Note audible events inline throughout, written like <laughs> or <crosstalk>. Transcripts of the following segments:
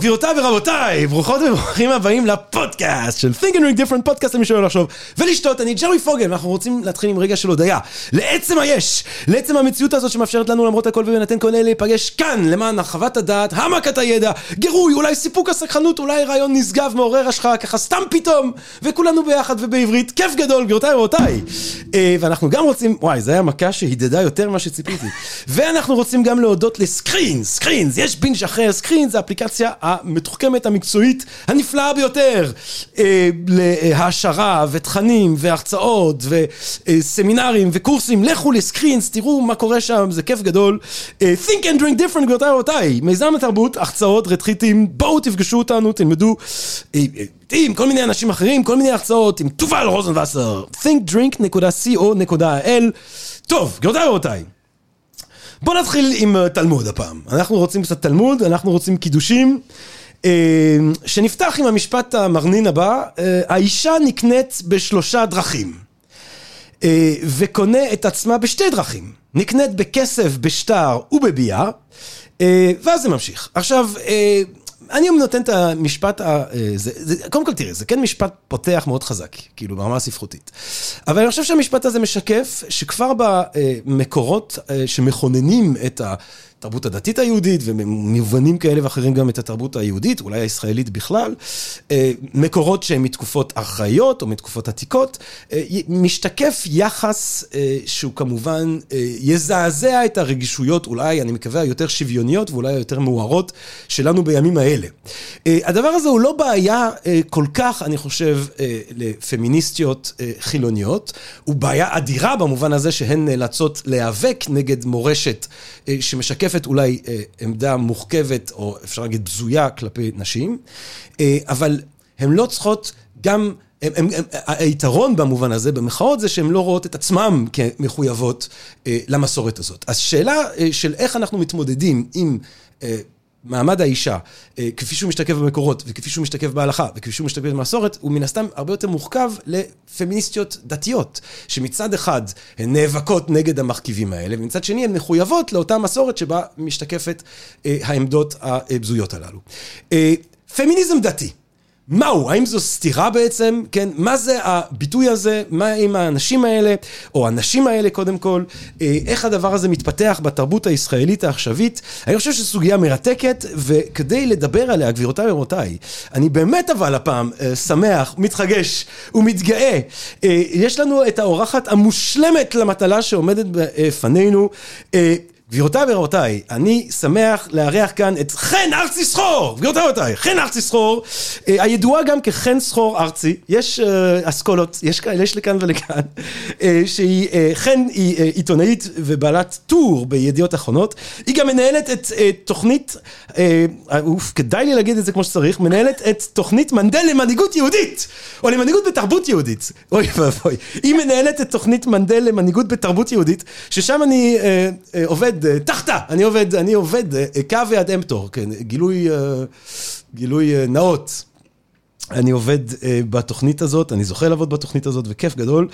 גבירותיי ורבותיי, ברוכות וברוכים הבאים לפודקאסט של Think and Drink Different פודקאסט למי שואל לחשוב ולשתות, אני ג'רמי פוגל, ואנחנו רוצים להתחיל עם רגע של הודיה. לעצם היש, לעצם המציאות הזאת שמאפשרת לנו למרות הכל ובהינתן כל אלה להיפגש כאן למען הרחבת הדעת, העמקת הידע, גירוי, אולי סיפוק הסקחנות, אולי רעיון נשגב מעורר השחרה, ככה סתם פתאום, וכולנו ביחד ובעברית, כיף גדול, גבירותיי ורבותיי. אה, ואנחנו גם רוצים, וואי, זו הייתה מכה שהידדה יותר ממה שציפיתי. ואנחנו רוצים גם להודות לסקרינס, סקרינס, יש בינג' אחר, זה האפליקציה המתוחכמת, המקצועית, הנפלאה ביותר, אה, להעשרה ותכנים והרצאות וסמינרים וקורסים, לכו לסקרינס, תראו מה קורה שם, זה כיף גדול. אה, think and drink different, גבירותיי ורבותיי, מיזם התרבות, הרצאות, רתחיתים, בואו תפגשו אותנו, תלמדו. אה, אה, עם כל מיני אנשים אחרים, כל מיני הרצאות, עם תובל רוזנבסר, thinkdrink.co.il. טוב, גבירותיי ורבותיי. בואו נתחיל עם אה, תלמוד הפעם. אנחנו רוצים קצת תלמוד, אנחנו רוצים קידושים. אה, שנפתח עם המשפט המרנין הבא, אה, האישה נקנית בשלושה דרכים. וקונה את עצמה בשתי דרכים. נקנית בכסף, בשטר ובביאה, אה, ואז זה ממשיך. עכשיו, אני נותן את המשפט, ה- אה, זה, זה, קודם כל תראה, זה כן משפט פותח מאוד חזק, כאילו ברמה הספרותית. אבל אני חושב שהמשפט הזה משקף שכבר במקורות אה, שמכוננים את התרבות הדתית היהודית, ומובנים כאלה ואחרים גם את התרבות היהודית, אולי הישראלית בכלל, אה, מקורות שהם מתקופות ארכאיות או מתקופות עתיקות, אה, משתקף יחס אה, שהוא כמובן יזעזע את הרגישויות, אולי, אני מקווה, היותר שוויוניות ואולי היותר מוארות שלנו בימים האלה. הדבר הזה הוא לא בעיה כל כך, אני חושב, לפמיניסטיות חילוניות, הוא בעיה אדירה במובן הזה שהן נאלצות להיאבק נגד מורשת אה, שמשקפת אולי אה, עמדה מוחכבת, או אפשר להגיד בזויה כלפי נשים, אה, אבל הן לא צריכות גם... הם, הם, הם, היתרון במובן הזה, במחאות, זה שהן לא רואות את עצמן כמחויבות אה, למסורת הזאת. אז שאלה אה, של איך אנחנו מתמודדים עם אה, מעמד האישה, אה, כפי שהוא משתקף במקורות, וכפי שהוא משתקף בהלכה, וכפי שהוא משתקף במסורת, הוא מן הסתם הרבה יותר מורכב לפמיניסטיות דתיות, שמצד אחד הן נאבקות נגד המרכיבים האלה, ומצד שני הן מחויבות לאותה מסורת שבה משתקפת אה, העמדות הבזויות הללו. אה, פמיניזם דתי. מהו? האם זו סתירה בעצם? כן? מה זה הביטוי הזה? מה עם האנשים האלה, או הנשים האלה קודם כל? אה, איך הדבר הזה מתפתח בתרבות הישראלית העכשווית? אני חושב שזו סוגיה מרתקת, וכדי לדבר עליה, גבירותיי ורבותיי, אני באמת אבל הפעם אה, שמח, מתרגש ומתגאה. אה, יש לנו את האורחת המושלמת למטלה שעומדת בפנינו. גבירותיי ורבותיי, אני שמח לארח כאן את חן ארצי סחור! גבירותיי ורבותיי, חן ארצי סחור, אה, הידועה גם כחן סחור ארצי, יש אה, אסכולות, יש יש לכאן ולכאן, אה, שהיא, חן היא עיתונאית ובעלת טור בידיעות אחרונות, היא גם מנהלת את תוכנית, אוף, כדאי לי להגיד את זה כמו שצריך, מנהלת את תוכנית מנדל למנהיגות יהודית, או למנהיגות בתרבות יהודית, אוי ואבוי, היא מנהלת את תוכנית מנדל למנהיגות בתרבות יהודית, ששם אני עובד אה, תחתה, אני עובד, אני עובד אה, קו ועד אמפטור, כן, גילוי, אה, גילוי נאות. אני עובד אה, בתוכנית הזאת, אני זוכה לעבוד בתוכנית הזאת, וכיף גדול.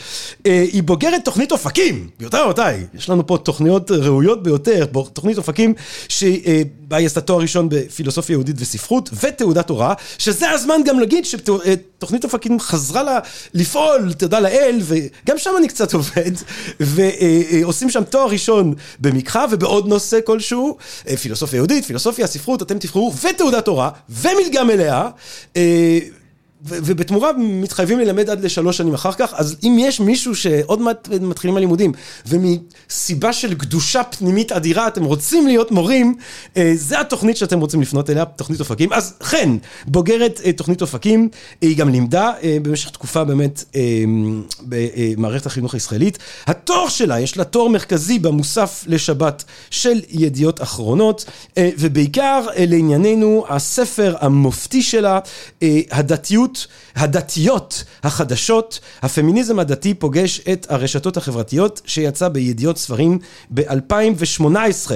אה, היא בוגרת תוכנית אופקים, גבירותיי ורבותיי, יש לנו פה תוכניות ראויות ביותר, תוכנית אופקים, שבה היא עשתה תואר ראשון בפילוסופיה יהודית וספרות, ותעודת הוראה, שזה הזמן גם להגיד שתוכנית אופקים חזרה לה לפעול, תודה לאל, וגם שם אני קצת עובד, ועושים שם תואר ראשון במקחה ובעוד נושא כלשהו, אה, פילוסופיה יהודית, פילוסופיה, ספרות, אתם תבחרו, ותעודת הוראה, ומלגה מלאה. ובתמורה מתחייבים ללמד עד לשלוש שנים אחר כך, אז אם יש מישהו שעוד מעט מתחילים הלימודים, ומסיבה של קדושה פנימית אדירה אתם רוצים להיות מורים, אה, זה התוכנית שאתם רוצים לפנות אליה, תוכנית אופקים. אז חן, בוגרת אה, תוכנית אופקים, היא גם לימדה אה, במשך תקופה באמת במערכת החינוך הישראלית. התואר שלה, יש לה תואר מרכזי במוסף לשבת של ידיעות אחרונות, ובעיקר לענייננו, הספר המופתי שלה, אה, הדתיות. החדשות, הפמיניזם הדתי פוגש את הרשתות החברתיות, שיצא בידיעות ספרים ב-2018.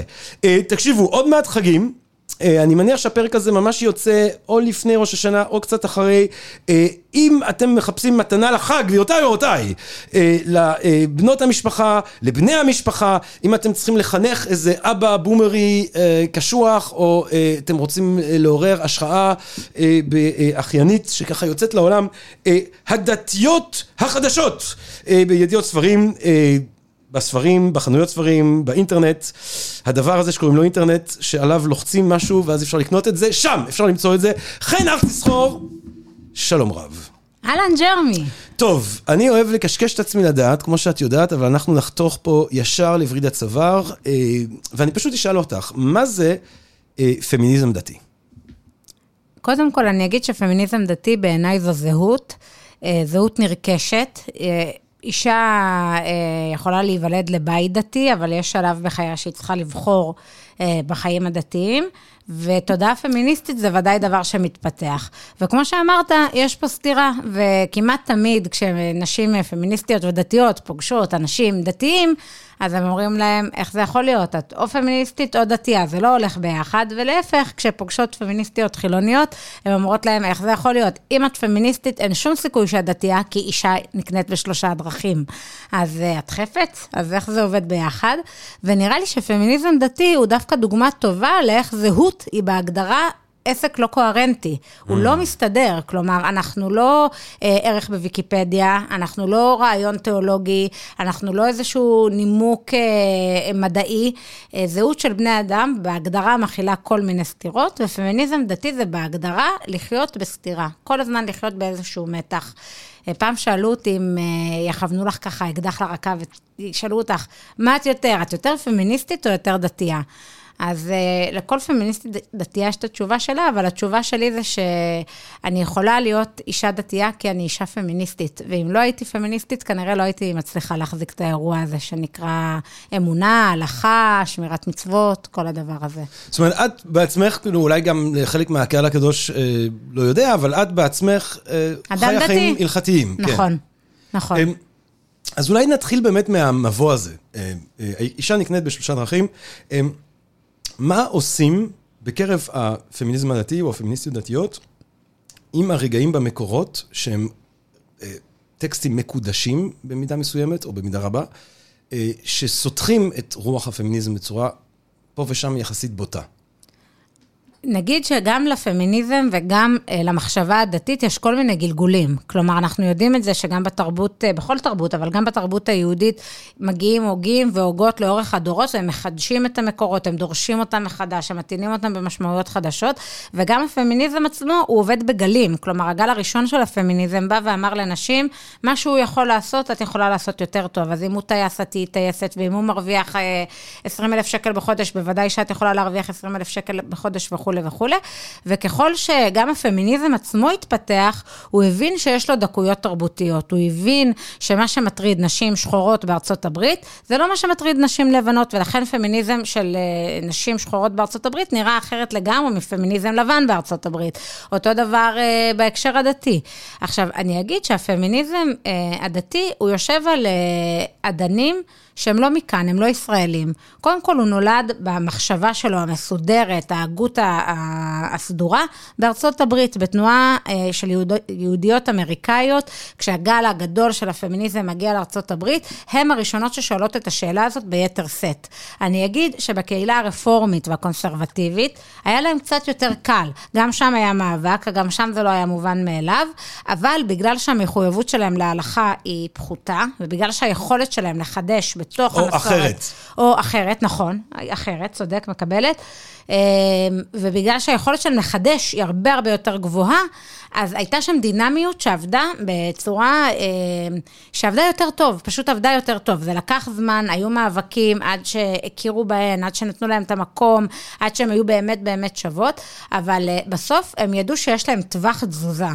תקשיבו, עוד מעט חגים. אה, אני מניח שהפרק הזה ממש יוצא או לפני ראש השנה או קצת אחרי. אה, אם אתם מחפשים מתנה לחג, גבירותיי ורבותיי, אה, לבנות המשפחה, לבני המשפחה, אם אתם צריכים לחנך איזה אבא בומרי קשוח, או אתם רוצים לעורר השראה באחיינית שככה יוצאת לעולם, הדתיות החדשות בידיעות ספרים. בספרים, בחנויות ספרים, באינטרנט, הדבר הזה שקוראים לו אינטרנט, שעליו לוחצים משהו ואז אפשר לקנות את זה, שם אפשר למצוא את זה. חן אך תסחור, שלום רב. אהלן ג'רמי. טוב, אני אוהב לקשקש את עצמי לדעת, כמו שאת יודעת, אבל אנחנו נחתוך פה ישר לווריד הצוואר, אה, ואני פשוט אשאל אותך, מה זה אה, פמיניזם דתי? קודם כל, אני אגיד שפמיניזם דתי בעיניי זו זהות, אה, זהות נרכשת. אישה אה, יכולה להיוולד לבית דתי, אבל יש שלב בחייה שהיא צריכה לבחור בחיים הדתיים, ותודעה פמיניסטית זה ודאי דבר שמתפתח. וכמו שאמרת, יש פה סתירה, וכמעט תמיד כשנשים פמיניסטיות ודתיות פוגשות אנשים דתיים, אז הם אומרים להם, איך זה יכול להיות? את או פמיניסטית או דתייה, זה לא הולך ביחד, ולהפך, כשפוגשות פמיניסטיות חילוניות, הן אומרות להם, איך זה יכול להיות? אם את פמיניסטית, אין שום סיכוי שאת דתייה, כי אישה נקנית בשלושה דרכים. אז uh, את חפץ? אז איך זה עובד ביחד? ונראה לי שפמיניזם דתי הוא דווקא דוגמה טובה לאיך זהות היא בהגדרה עסק לא קוהרנטי, הוא לא mm. מסתדר. כלומר, אנחנו לא אה, ערך בוויקיפדיה, אנחנו לא רעיון תיאולוגי, אנחנו לא איזשהו נימוק אה, מדעי. אה, זהות של בני אדם בהגדרה מכילה כל מיני סתירות, ופמיניזם דתי זה בהגדרה לחיות בסתירה. כל הזמן לחיות באיזשהו מתח. אה, פעם שאלו אותי אם אה, יכוונו לך ככה אקדח לרקה וישאלו אותך, מה את יותר, את יותר פמיניסטית או יותר דתייה? אז uh, לכל פמיניסטית דתייה יש את התשובה שלה, אבל התשובה שלי זה שאני יכולה להיות אישה דתייה כי אני אישה פמיניסטית. ואם לא הייתי פמיניסטית, כנראה לא הייתי מצליחה להחזיק את האירוע הזה שנקרא אמונה, הלכה, שמירת מצוות, כל הדבר הזה. זאת אומרת, את בעצמך, כאילו, אולי גם חלק מהקהל הקדוש אה, לא יודע, אבל את בעצמך אה, חיה חיים הלכתיים. נכון, כן. נכון. אה, אז אולי נתחיל באמת מהמבוא הזה. אה, אה, אישה נקנית בשלושה דרכים. אה, מה עושים בקרב הפמיניזם הדתי או הפמיניסטיות דתיות עם הרגעים במקורות שהם אה, טקסטים מקודשים במידה מסוימת או במידה רבה, אה, שסותחים את רוח הפמיניזם בצורה פה ושם יחסית בוטה. נגיד שגם לפמיניזם וגם אה, למחשבה הדתית יש כל מיני גלגולים. כלומר, אנחנו יודעים את זה שגם בתרבות, אה, בכל תרבות, אבל גם בתרבות היהודית, מגיעים הוגים והוגות לאורך הדורות, והם מחדשים את המקורות, הם דורשים אותם מחדש, הם מטעינים אותם במשמעויות חדשות, וגם הפמיניזם עצמו, הוא עובד בגלים. כלומר, הגל הראשון של הפמיניזם בא ואמר לנשים, מה שהוא יכול לעשות, את יכולה לעשות יותר טוב. אז אם הוא טייס, את תהיי טייסת, ואם הוא מרוויח 20 אה, שקל בחודש, בוודאי שאת יכולה להרוויח 20 אלף שקל בחודש וכו'. וכולי וכולי, וככל שגם הפמיניזם עצמו התפתח, הוא הבין שיש לו דקויות תרבותיות. הוא הבין שמה שמטריד נשים שחורות בארצות הברית, זה לא מה שמטריד נשים לבנות, ולכן פמיניזם של אה, נשים שחורות בארצות הברית נראה אחרת לגמרי מפמיניזם לבן בארצות הברית. אותו דבר uh, בהקשר הדתי. עכשיו, אני אגיד שהפמיניזם uh, הדתי, הוא יושב על uh, אדנים, שהם לא מכאן, הם לא ישראלים. קודם כל, הוא נולד במחשבה שלו המסודרת, ההגות הסדורה, בארצות הברית, בתנועה אה, של יהוד, יהודיות אמריקאיות, כשהגל הגדול של הפמיניזם מגיע לארצות הברית, הן הראשונות ששואלות את השאלה הזאת ביתר שאת. אני אגיד שבקהילה הרפורמית והקונסרבטיבית, היה להם קצת יותר קל. גם שם היה מאבק, גם שם זה לא היה מובן מאליו, אבל בגלל שהמחויבות שלהם להלכה היא פחותה, ובגלל שהיכולת שלהם לחדש בתוך או המסורת. או אחרת. או אחרת, נכון, אחרת, צודק, מקבלת. אמ, ובגלל שהיכולת של מחדש היא הרבה הרבה יותר גבוהה, אז הייתה שם דינמיות שעבדה בצורה, אמ, שעבדה יותר טוב, פשוט עבדה יותר טוב. זה לקח זמן, היו מאבקים עד שהכירו בהן, עד שנתנו להם את המקום, עד שהן היו באמת באמת שוות, אבל אה, בסוף הם ידעו שיש להם טווח תזוזה.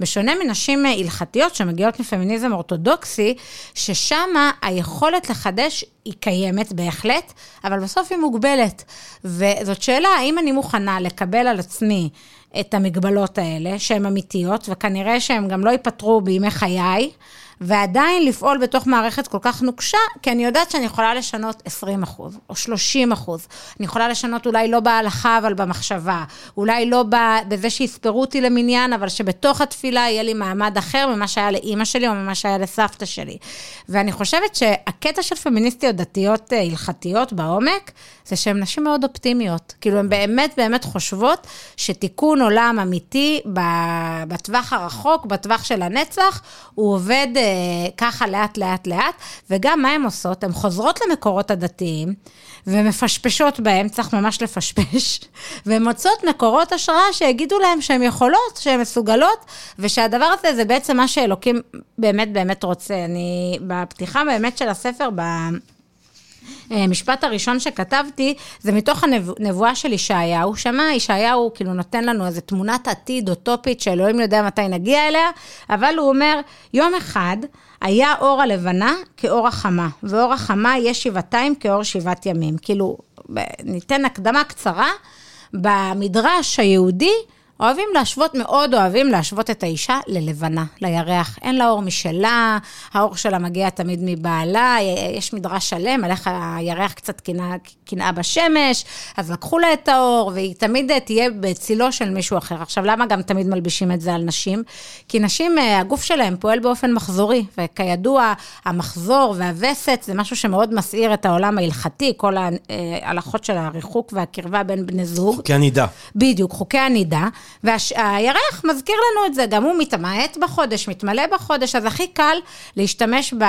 בשונה מנשים הלכתיות שמגיעות מפמיניזם אורתודוקסי, ששם היכולת לחדש היא קיימת בהחלט, אבל בסוף היא מוגבלת. וזאת שאלה, האם אני מוכנה לקבל על עצמי את המגבלות האלה, שהן אמיתיות, וכנראה שהן גם לא ייפתרו בימי חיי, ועדיין לפעול בתוך מערכת כל כך נוקשה, כי אני יודעת שאני יכולה לשנות 20 אחוז, או 30 אחוז. אני יכולה לשנות אולי לא בהלכה, אבל במחשבה. אולי לא בזה שיספרו אותי למניין, אבל שבתוך התפילה יהיה לי מעמד אחר ממה שהיה לאימא שלי, או ממה שהיה לסבתא שלי. ואני חושבת שהקטע של פמיניסטיות דתיות אה, הלכתיות בעומק, זה שהן נשים מאוד אופטימיות. כאילו, הן באמת באמת חושבות שתיקון עולם אמיתי בטווח הרחוק, בטווח של הנצח, הוא עובד ככה לאט, לאט, לאט, וגם מה הן עושות? הן חוזרות למקורות הדתיים, ומפשפשות בהם, צריך ממש לפשפש, <laughs> והן מוצאות מקורות השראה שיגידו להן שהן יכולות, שהן מסוגלות, ושהדבר הזה זה בעצם מה שאלוקים באמת באמת רוצה. אני, בפתיחה באמת של הספר, ב... המשפט הראשון שכתבתי, זה מתוך הנבואה של ישעיהו. שמה ישעיהו כאילו נותן לנו איזו תמונת עתיד אוטופית שאלוהים יודע מתי נגיע אליה, אבל הוא אומר, יום אחד היה אור הלבנה כאור החמה, ואור החמה יהיה שבעתיים כאור שבעת ימים. כאילו, ניתן הקדמה קצרה. במדרש היהודי, אוהבים להשוות, מאוד אוהבים להשוות את האישה ללבנה, לירח. אין לה אור משלה, האור שלה מגיע תמיד מבעלה, יש מדרש שלם על איך הירח קצת קנאה בשמש, אז לקחו לה את האור, והיא תמיד תהיה בצילו של מישהו אחר. עכשיו, למה גם תמיד מלבישים את זה על נשים? כי נשים, אה, הגוף שלהם פועל באופן מחזורי, וכידוע, המחזור והווסת זה משהו שמאוד מסעיר את העולם ההלכתי, כל אה, ההלכות של הריחוק והקרבה בין בני זוג. חוקי הנידה. בדיוק, חוקי הנידה. והירח מזכיר לנו את זה, גם הוא מתמעט בחודש, מתמלא בחודש, אז הכי קל להשתמש ב...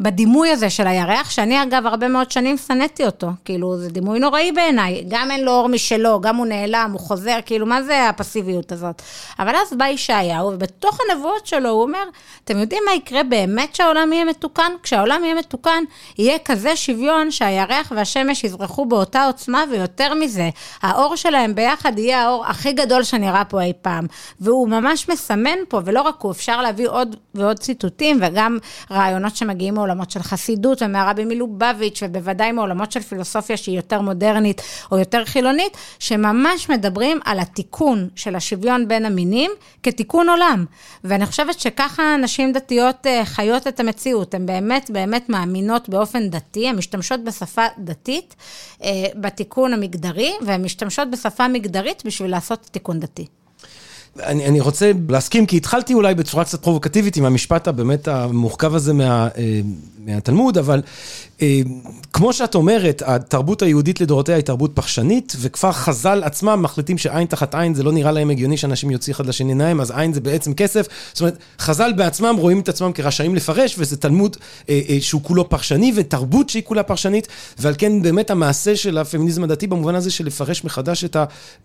בדימוי הזה של הירח, שאני אגב הרבה מאוד שנים שנאתי אותו, כאילו זה דימוי נוראי בעיניי, גם אין לו אור משלו, גם הוא נעלם, הוא חוזר, כאילו מה זה הפסיביות הזאת? אבל אז בא ישעיהו, ובתוך הנבואות שלו הוא אומר, אתם יודעים מה יקרה באמת שהעולם יהיה מתוקן? כשהעולם יהיה מתוקן, יהיה כזה שוויון שהירח והשמש יזרחו באותה עוצמה, ויותר מזה, האור שלהם ביחד יהיה האור הכי גדול שנראה פה אי פעם. והוא ממש מסמן פה, ולא רק הוא, אפשר להביא עוד ועוד ציטוטים, וגם רעיונות שמגיעים מעולמות של חסידות ומהרבי מלובביץ', ובוודאי מעולמות של פילוסופיה שהיא יותר מודרנית או יותר חילונית, שממש מדברים על התיקון של השוויון בין המינים כתיקון עולם. ואני חושבת שככה נשים דתיות אה, חיות את המציאות, הן באמת באמת מאמינות באופן דתי, הן משתמשות בשפה דתית אה, בתיקון המגדרי, והן משתמשות בשפה מגדרית בשביל לעשות תיקון דתי. אני, אני רוצה להסכים, כי התחלתי אולי בצורה קצת פרובוקטיבית עם המשפט הבאמת המורכב הזה מה, אה, מהתלמוד, אבל אה, כמו שאת אומרת, התרבות היהודית לדורותיה היא תרבות פחשנית, וכבר חז"ל עצמם מחליטים שעין תחת עין זה לא נראה להם הגיוני שאנשים יוציא אחד לשני עיניים, אז עין זה בעצם כסף. זאת אומרת, חז"ל בעצמם רואים את עצמם כרשאים לפרש, וזה תלמוד אה, אה, שהוא כולו פרשני, ותרבות שהיא כולה פרשנית, ועל כן באמת המעשה של הפמיניזם הדתי במובן הזה של לפרש מחדש את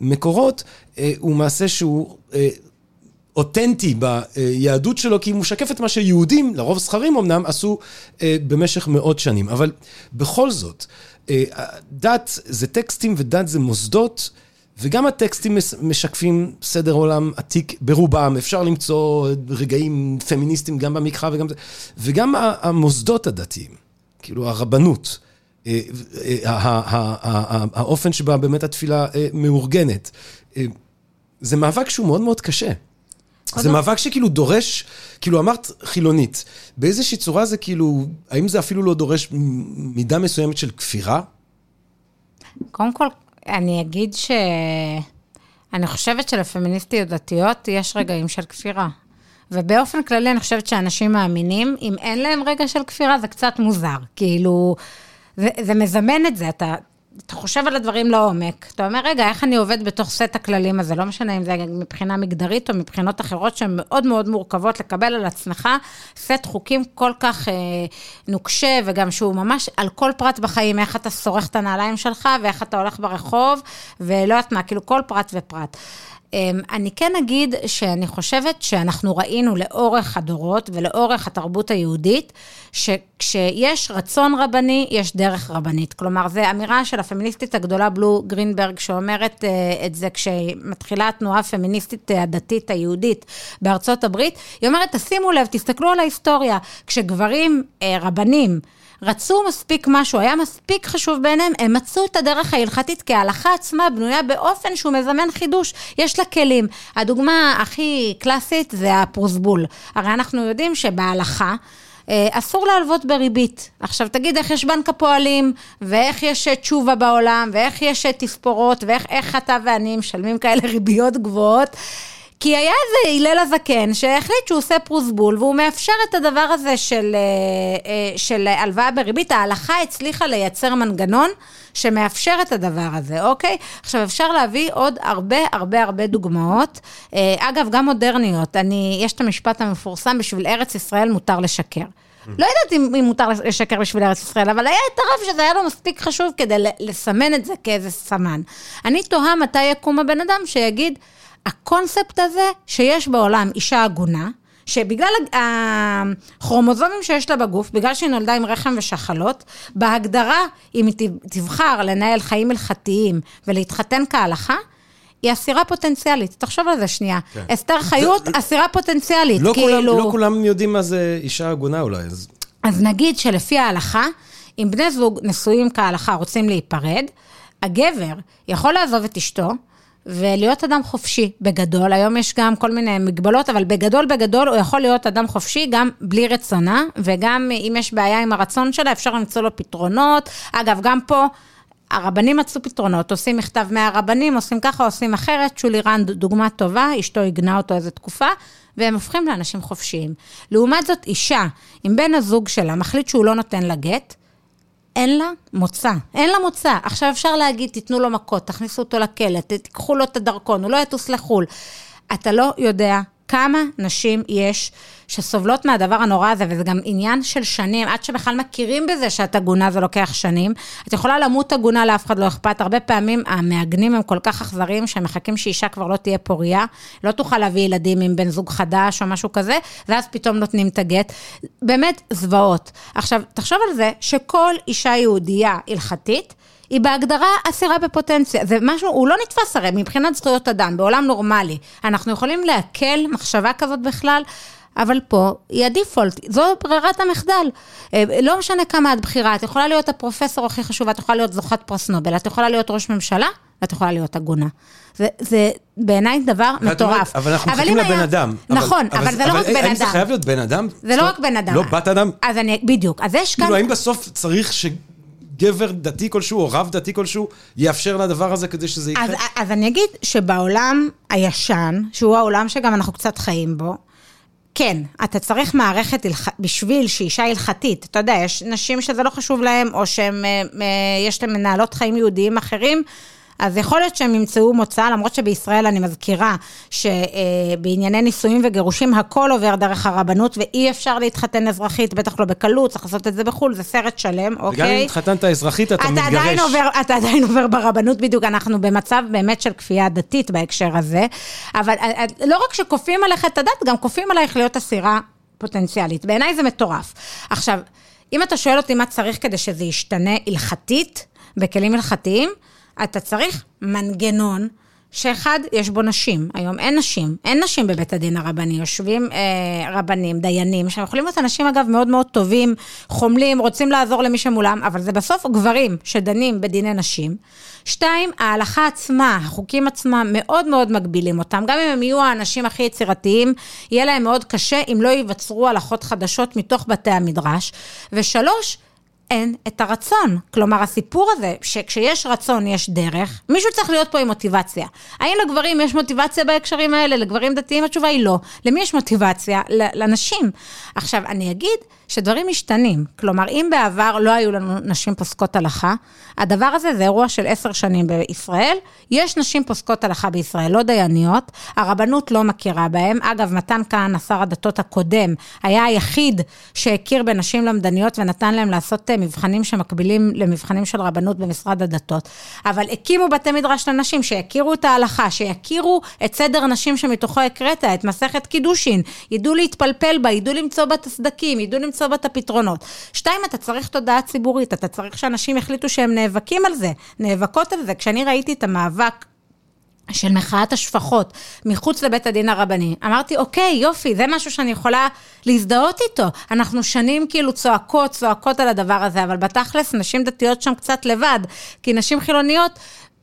המקורות, אה, הוא מעשה שהוא... אה, אותנטי ביהדות שלו, כי היא משקפת מה שיהודים, לרוב זכרים אמנם, עשו אה, במשך מאות שנים. אבל בכל זאת, אה, דת זה טקסטים ודת זה מוסדות, וגם הטקסטים משקפים סדר עולם עתיק ברובם, אפשר למצוא רגעים פמיניסטיים גם במקרא וגם זה, וגם המוסדות הדתיים, כאילו הרבנות. אה, האופן שבה באמת התפילה מאורגנת. זה מאבק שהוא מאוד מאוד קשה. זה מאבק שכאילו דורש, כאילו אמרת חילונית, באיזושהי צורה זה כאילו, האם זה אפילו לא דורש מידה מסוימת של כפירה? קודם כל, אני אגיד ש... אני חושבת שלפמיניסטיות דתיות יש רגעים של כפירה. ובאופן כללי אני חושבת שאנשים מאמינים, אם אין להם רגע של כפירה זה קצת מוזר. כאילו, זה, זה מזמן את זה, אתה אתה חושב על הדברים לעומק, אתה אומר, רגע, איך אני עובד בתוך סט הכללים הזה? לא משנה אם זה מבחינה מגדרית או מבחינות אחרות שהן מאוד מאוד מורכבות, לקבל על עצמך סט חוקים כל כך אה, נוקשה, וגם שהוא ממש על כל פרט בחיים, איך אתה שורך את הנעליים שלך, ואיך אתה הולך ברחוב, ולא יודעת מה, כאילו כל פרט ופרט. אמ, אני כן אגיד שאני חושבת שאנחנו ראינו לאורך הדורות ולאורך התרבות היהודית, שכשיש רצון רבני, יש דרך רבנית. כלומר, זו אמירה של הפמיניסטית הגדולה בלו גרינברג, שאומרת אה, את זה כשמתחילה התנועה הפמיניסטית אה, הדתית היהודית בארצות הברית, היא אומרת, תשימו לב, תסתכלו על ההיסטוריה, כשגברים, אה, רבנים, רצו מספיק משהו, היה מספיק חשוב בעיניהם, הם מצאו את הדרך ההלכתית, כי ההלכה עצמה בנויה באופן שהוא מזמן חידוש, יש לה כלים. הדוגמה הכי קלאסית זה הפרוסבול. הרי אנחנו יודעים שבהלכה... אה, אסור להלוות בריבית. עכשיו תגיד איך יש בנק הפועלים, ואיך יש תשובה בעולם, ואיך יש תספורות, ואיך אתה ואני משלמים כאלה ריביות גבוהות. כי היה איזה הלל הזקן שהחליט שהוא עושה פרוסבול, והוא מאפשר את הדבר הזה של, אה, אה, של הלוואה בריבית. ההלכה הצליחה לייצר מנגנון שמאפשר את הדבר הזה, אוקיי? עכשיו, אפשר להביא עוד הרבה הרבה הרבה דוגמאות. אה, אגב, גם מודרניות. אני, יש את המשפט המפורסם, בשביל ארץ ישראל מותר לשקר. לא יודעת אם, אם מותר לשקר בשביל ארץ ישראל, אבל היה את הרב שזה היה לו מספיק חשוב כדי לסמן את זה כאיזה סמן. אני תוהה מתי יקום הבן אדם שיגיד, הקונספט הזה שיש בעולם אישה עגונה, שבגלל הכרומוזומים שיש לה בגוף, בגלל שהיא נולדה עם רחם ושחלות, בהגדרה, אם היא תבחר לנהל חיים הלכתיים ולהתחתן כהלכה, היא אסירה פוטנציאלית. תחשוב על זה שנייה. כן. אסתר חיות, אסירה פוטנציאלית. לא, כאילו... כולם, לא כולם יודעים מה זה אישה עגונה אולי. אז... אז נגיד שלפי ההלכה, אם בני זוג נשואים כהלכה רוצים להיפרד, הגבר יכול לעזוב את אשתו, ולהיות אדם חופשי בגדול, היום יש גם כל מיני מגבלות, אבל בגדול בגדול הוא יכול להיות אדם חופשי גם בלי רצונה, וגם אם יש בעיה עם הרצון שלה, אפשר למצוא לו פתרונות. אגב, גם פה... הרבנים מצאו פתרונות, עושים מכתב מהרבנים, עושים ככה, עושים אחרת. שולי רנד, דוגמה טובה, אשתו עיגנה אותו איזה תקופה, והם הופכים לאנשים חופשיים. לעומת זאת, אישה, אם בן הזוג שלה מחליט שהוא לא נותן לה גט, אין לה מוצא, אין לה מוצא. עכשיו אפשר להגיד, תיתנו לו מכות, תכניסו אותו לכלא, תיקחו לו את הדרכון, הוא לא יטוס לחו"ל. אתה לא יודע כמה נשים יש שסובלות מהדבר הנורא הזה, וזה גם עניין של שנים, עד שבכלל מכירים בזה שאת עגונה זה לוקח שנים. את יכולה למות עגונה, לאף אחד לא אכפת. הרבה פעמים המעגנים הם כל כך אכזריים, שהם מחכים שאישה כבר לא תהיה פוריה, לא תוכל להביא ילדים עם בן זוג חדש או משהו כזה, ואז פתאום נותנים את הגט. באמת זוועות. עכשיו, תחשוב על זה שכל אישה יהודייה הלכתית, היא בהגדרה אסירה בפוטנציה. זה משהו, הוא לא נתפס הרי מבחינת זכויות אדם, בעולם נורמלי. אנחנו יכולים לעכל מחשבה כזאת בכלל, אבל פה היא הדיפולט, זו ברירת המחדל. אה, לא משנה כמה את בכירה, את יכולה להיות הפרופסור הכי חשובה, את יכולה להיות זוכת פרס נובל, את יכולה להיות ראש ממשלה, ואת יכולה להיות עגונה. זה, זה בעיניי דבר מטורף. אבל אנחנו מחכים לבן היה... אדם. נכון, אבל, אבל, אבל זה לא אבל רק בן אדם. האם זה חייב להיות בן אדם? זה לא רק בן אדם. לא בת אדם? אז אני, בדיוק. אז יש כאן... כאילו, האם בסוף צריך ש... גבר דתי כלשהו, או רב דתי כלשהו, יאפשר לדבר הזה כדי שזה יקרה? אז, אז אני אגיד שבעולם הישן, שהוא העולם שגם אנחנו קצת חיים בו, כן, אתה צריך מערכת הלכ... בשביל שאישה הלכתית, אתה יודע, יש נשים שזה לא חשוב להן, או שיש אה, להן מנהלות חיים יהודיים אחרים, אז יכול להיות שהם ימצאו מוצא, למרות שבישראל אני מזכירה שבענייני נישואים וגירושים הכל עובר דרך הרבנות ואי אפשר להתחתן אזרחית, בטח לא בקלות, צריך לעשות את זה בחו"ל, זה סרט שלם, אוקיי? וגם אם התחתנת אזרחית אתה, אתה מתגרש. עדיין עובר, אתה עדיין עובר ברבנות, בדיוק, אנחנו במצב באמת של כפייה דתית בהקשר הזה, אבל אה, אה, לא רק שכופים עליך את הדת, גם כופים עלייך להיות אסירה פוטנציאלית. בעיניי זה מטורף. עכשיו, אם אתה שואל אותי מה צריך כדי שזה ישתנה הלכתית, בכלים הלכתיים, אתה צריך מנגנון. שאחד, יש בו נשים. היום אין נשים. אין נשים בבית הדין הרבני. יושבים אה, רבנים, דיינים, שהם יכולים להיות אנשים, אגב, מאוד מאוד טובים, חומלים, רוצים לעזור למי שמולם, אבל זה בסוף גברים שדנים בדיני נשים. שתיים, ההלכה עצמה, החוקים עצמם, מאוד מאוד מגבילים אותם. גם אם הם יהיו האנשים הכי יצירתיים, יהיה להם מאוד קשה אם לא ייווצרו הלכות חדשות מתוך בתי המדרש. ושלוש, אין את הרצון. כלומר, הסיפור הזה, שכשיש רצון יש דרך, מישהו צריך להיות פה עם מוטיבציה. האם לגברים יש מוטיבציה בהקשרים האלה? לגברים דתיים התשובה היא לא. למי יש מוטיבציה? לנשים. עכשיו, אני אגיד שדברים משתנים. כלומר, אם בעבר לא היו לנו נשים פוסקות הלכה, הדבר הזה זה אירוע של עשר שנים בישראל. יש נשים פוסקות הלכה בישראל, לא דייניות, הרבנות לא מכירה בהם. אגב, מתן כהנא, שר הדתות הקודם, היה היחיד שהכיר בנשים למדניות ונתן להם לעשות אה, מבחנים שמקבילים למבחנים של רבנות במשרד הדתות, אבל הקימו בתי מדרש לנשים שיכירו את ההלכה, שיכירו את סדר נשים שמתוכו הקראת, את מסכת קידושין, ידעו להתפלפל בה, ידעו למצוא בה את הסדקים, ידעו למצוא בה את הפתרונות. שתיים, אתה צריך תודעה ציבורית, אתה צריך שאנשים יחליטו שהם נאבקים על זה, נאבקות על זה. כשאני ראיתי את המאבק של מחאת השפחות מחוץ לבית הדין הרבני. אמרתי, אוקיי, יופי, זה משהו שאני יכולה להזדהות איתו. אנחנו שנים כאילו צועקות, צועקות על הדבר הזה, אבל בתכלס נשים דתיות שם קצת לבד, כי נשים חילוניות...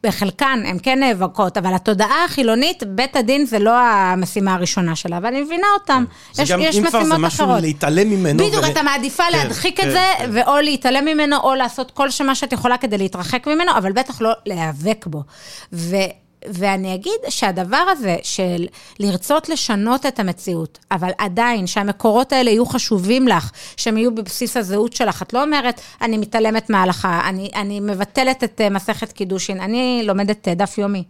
בחלקן הן כן נאבקות, אבל התודעה החילונית, בית הדין זה לא המשימה הראשונה שלה, ואני מבינה אותם. זה יש, גם, יש אם כבר זה משימות משהו אחרות. להתעלם ממנו. בדיוק, ול- אתה מעדיפה כן, להדחיק את כן, זה, כן. ואו להתעלם ממנו, או לעשות כל שמה שאת יכולה כדי להתרחק ממנו, אבל בטח לא להיאבק בו. ו... ואני אגיד שהדבר הזה של לרצות לשנות את המציאות, אבל עדיין שהמקורות האלה יהיו חשובים לך, שהם יהיו בבסיס הזהות שלך. את לא אומרת, אני מתעלמת מההלכה, אני, אני מבטלת את אה, מסכת קידושין, אני לומדת אה, דף יומי.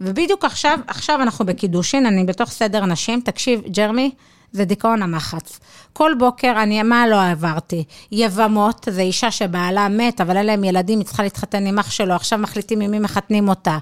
ובדיוק עכשיו, עכשיו אנחנו בקידושין, אני בתוך סדר נשים, תקשיב, ג'רמי, זה דיכאון המחץ. כל בוקר אני, מה לא עברתי? יבמות, זו אישה שבעלה מת, אבל אין להם ילדים, היא צריכה להתחתן עם אח שלו, עכשיו מחליטים עם מי מחתנים אותה.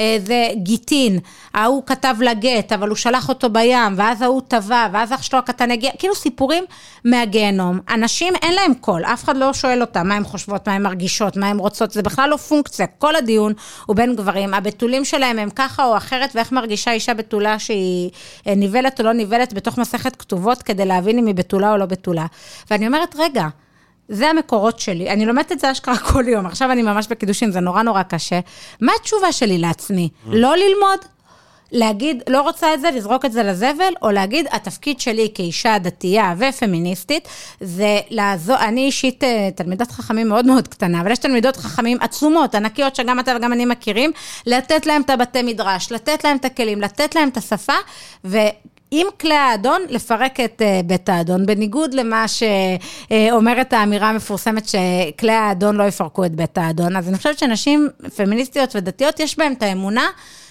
אה, זה גיטין, ההוא כתב לה גט, אבל הוא שלח אותו בים, ואז ההוא טבע, ואז אח שלו הקטן הגיע, כאילו סיפורים מהגיהנום. אנשים, אין להם קול, אף אחד לא שואל אותם מה הן חושבות, מה הן מרגישות, מה הן רוצות, זה בכלל לא פונקציה. כל הדיון הוא בין גברים, הבתולים שלהם הם ככה או אחרת, ואיך מרגישה אישה בתולה שהיא אה, ניבלת או לא ניבלת בתוך מסכת כתובות, כדי להבין אם היא בתולה או לא בתולה. ואני אומרת, רגע, זה המקורות שלי, אני לומדת את זה אשכרה <laughs> כל יום, עכשיו אני ממש בקידושין, זה נורא נורא קשה. מה התשובה שלי לעצמי? לא ללמוד? להגיד, לא רוצה את זה, לזרוק את זה לזבל, או להגיד, התפקיד שלי כאישה דתייה ופמיניסטית, זה לעזור, אני אישית אה, תלמידת חכמים מאוד מאוד קטנה, אבל יש תלמידות חכמים עצומות, ענקיות, שגם אתה וגם אני מכירים, לתת להם את הבתי מדרש, לתת להם את הכלים, לתת להם את השפה, ו... עם כלי האדון, לפרק את אה, בית האדון, בניגוד למה שאומרת האמירה המפורסמת שכלי האדון לא יפרקו את בית האדון. אז אני חושבת שנשים פמיניסטיות ודתיות, יש בהן את האמונה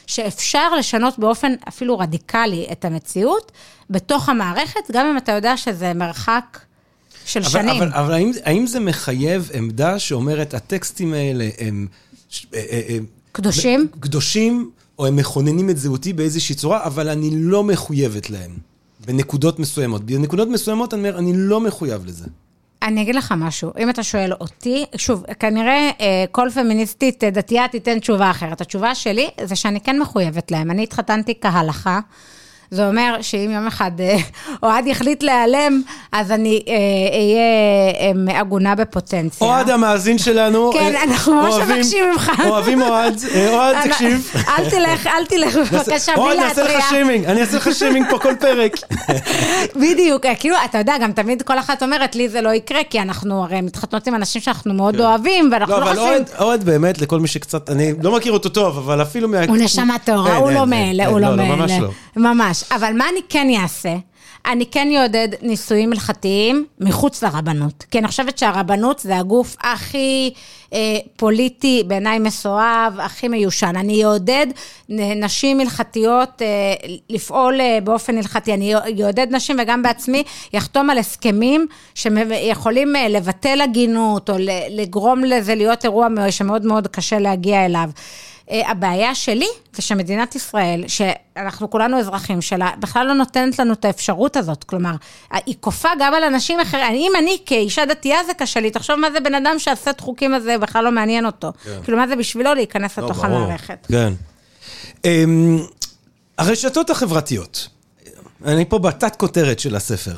שאפשר לשנות באופן אפילו רדיקלי את המציאות בתוך המערכת, גם אם אתה יודע שזה מרחק של אבל, שנים. אבל, אבל האם, האם זה מחייב עמדה שאומרת, הטקסטים האלה הם... אה, אה, קדושים? קדושים, או הם מכוננים את זהותי באיזושהי צורה, אבל אני לא מחויבת להם. בנקודות מסוימות. בנקודות מסוימות אני אומר, אני לא מחויב לזה. אני אגיד לך משהו, אם אתה שואל אותי, שוב, כנראה אה, כל פמיניסטית אה, דתייה תיתן תשובה אחרת. התשובה שלי זה שאני כן מחויבת להם. אני התחתנתי כהלכה. זה אומר שאם יום אחד אה, <laughs> אוהד יחליט להיעלם, אז אני אה, אהיה אה, עגונה בפוטנציה. אוהד המאזין שלנו. כן, אנחנו ממש מבקשים ממך. אוהבים אוהד. אוהד, אני- תקשיב. אל תלך, אל תלך, בבקשה, בלי אוהד, נעשה להתריע. לך שיימינג, אני אעשה לך שיימינג פה כל פרק. <laughs> בדיוק, כאילו, אתה יודע, גם תמיד כל אחת אומרת, לי זה לא יקרה, כי אנחנו הרי מתחתנות עם אנשים שאנחנו מאוד אוהבים, ואנחנו לא, לא אבל חושבים... אוהד, באמת, לכל מי שקצת, אני לא מכיר אותו טוב, אבל אפילו מה... הוא נשמה טהורה, הוא אין, לא אין, מאלה, אין, הוא לא לא, מאלה. ממש לא. ממש. אבל מה אני כן אעשה? אני כן אעודד נישואים הלכתיים מחוץ לרבנות. כי אני חושבת שהרבנות זה הגוף הכי אה, פוליטי, בעיניי מסואב, הכי מיושן. אני אעודד נשים הלכתיות אה, לפעול אה, באופן הלכתי. אני אעודד נשים וגם בעצמי יחתום על הסכמים שיכולים אה, לבטל הגינות, או לגרום לזה להיות אירוע שמאוד מאוד קשה להגיע אליו. אה, הבעיה שלי זה שמדינת ישראל, שאנחנו כולנו אזרחים שלה, בכלל לא נותנת לנו את האפשרות הזאת. כלומר, היא כופה גם על אנשים אחרים. אם אני כאישה דתייה זה קשה לי, תחשוב מה זה בן אדם שהסט חוקים הזה בכלל לא מעניין אותו. כאילו, מה זה בשבילו להיכנס לא, לתוך. המערכת. כן. אמ, הרשתות החברתיות, אני פה בתת כותרת של הספר.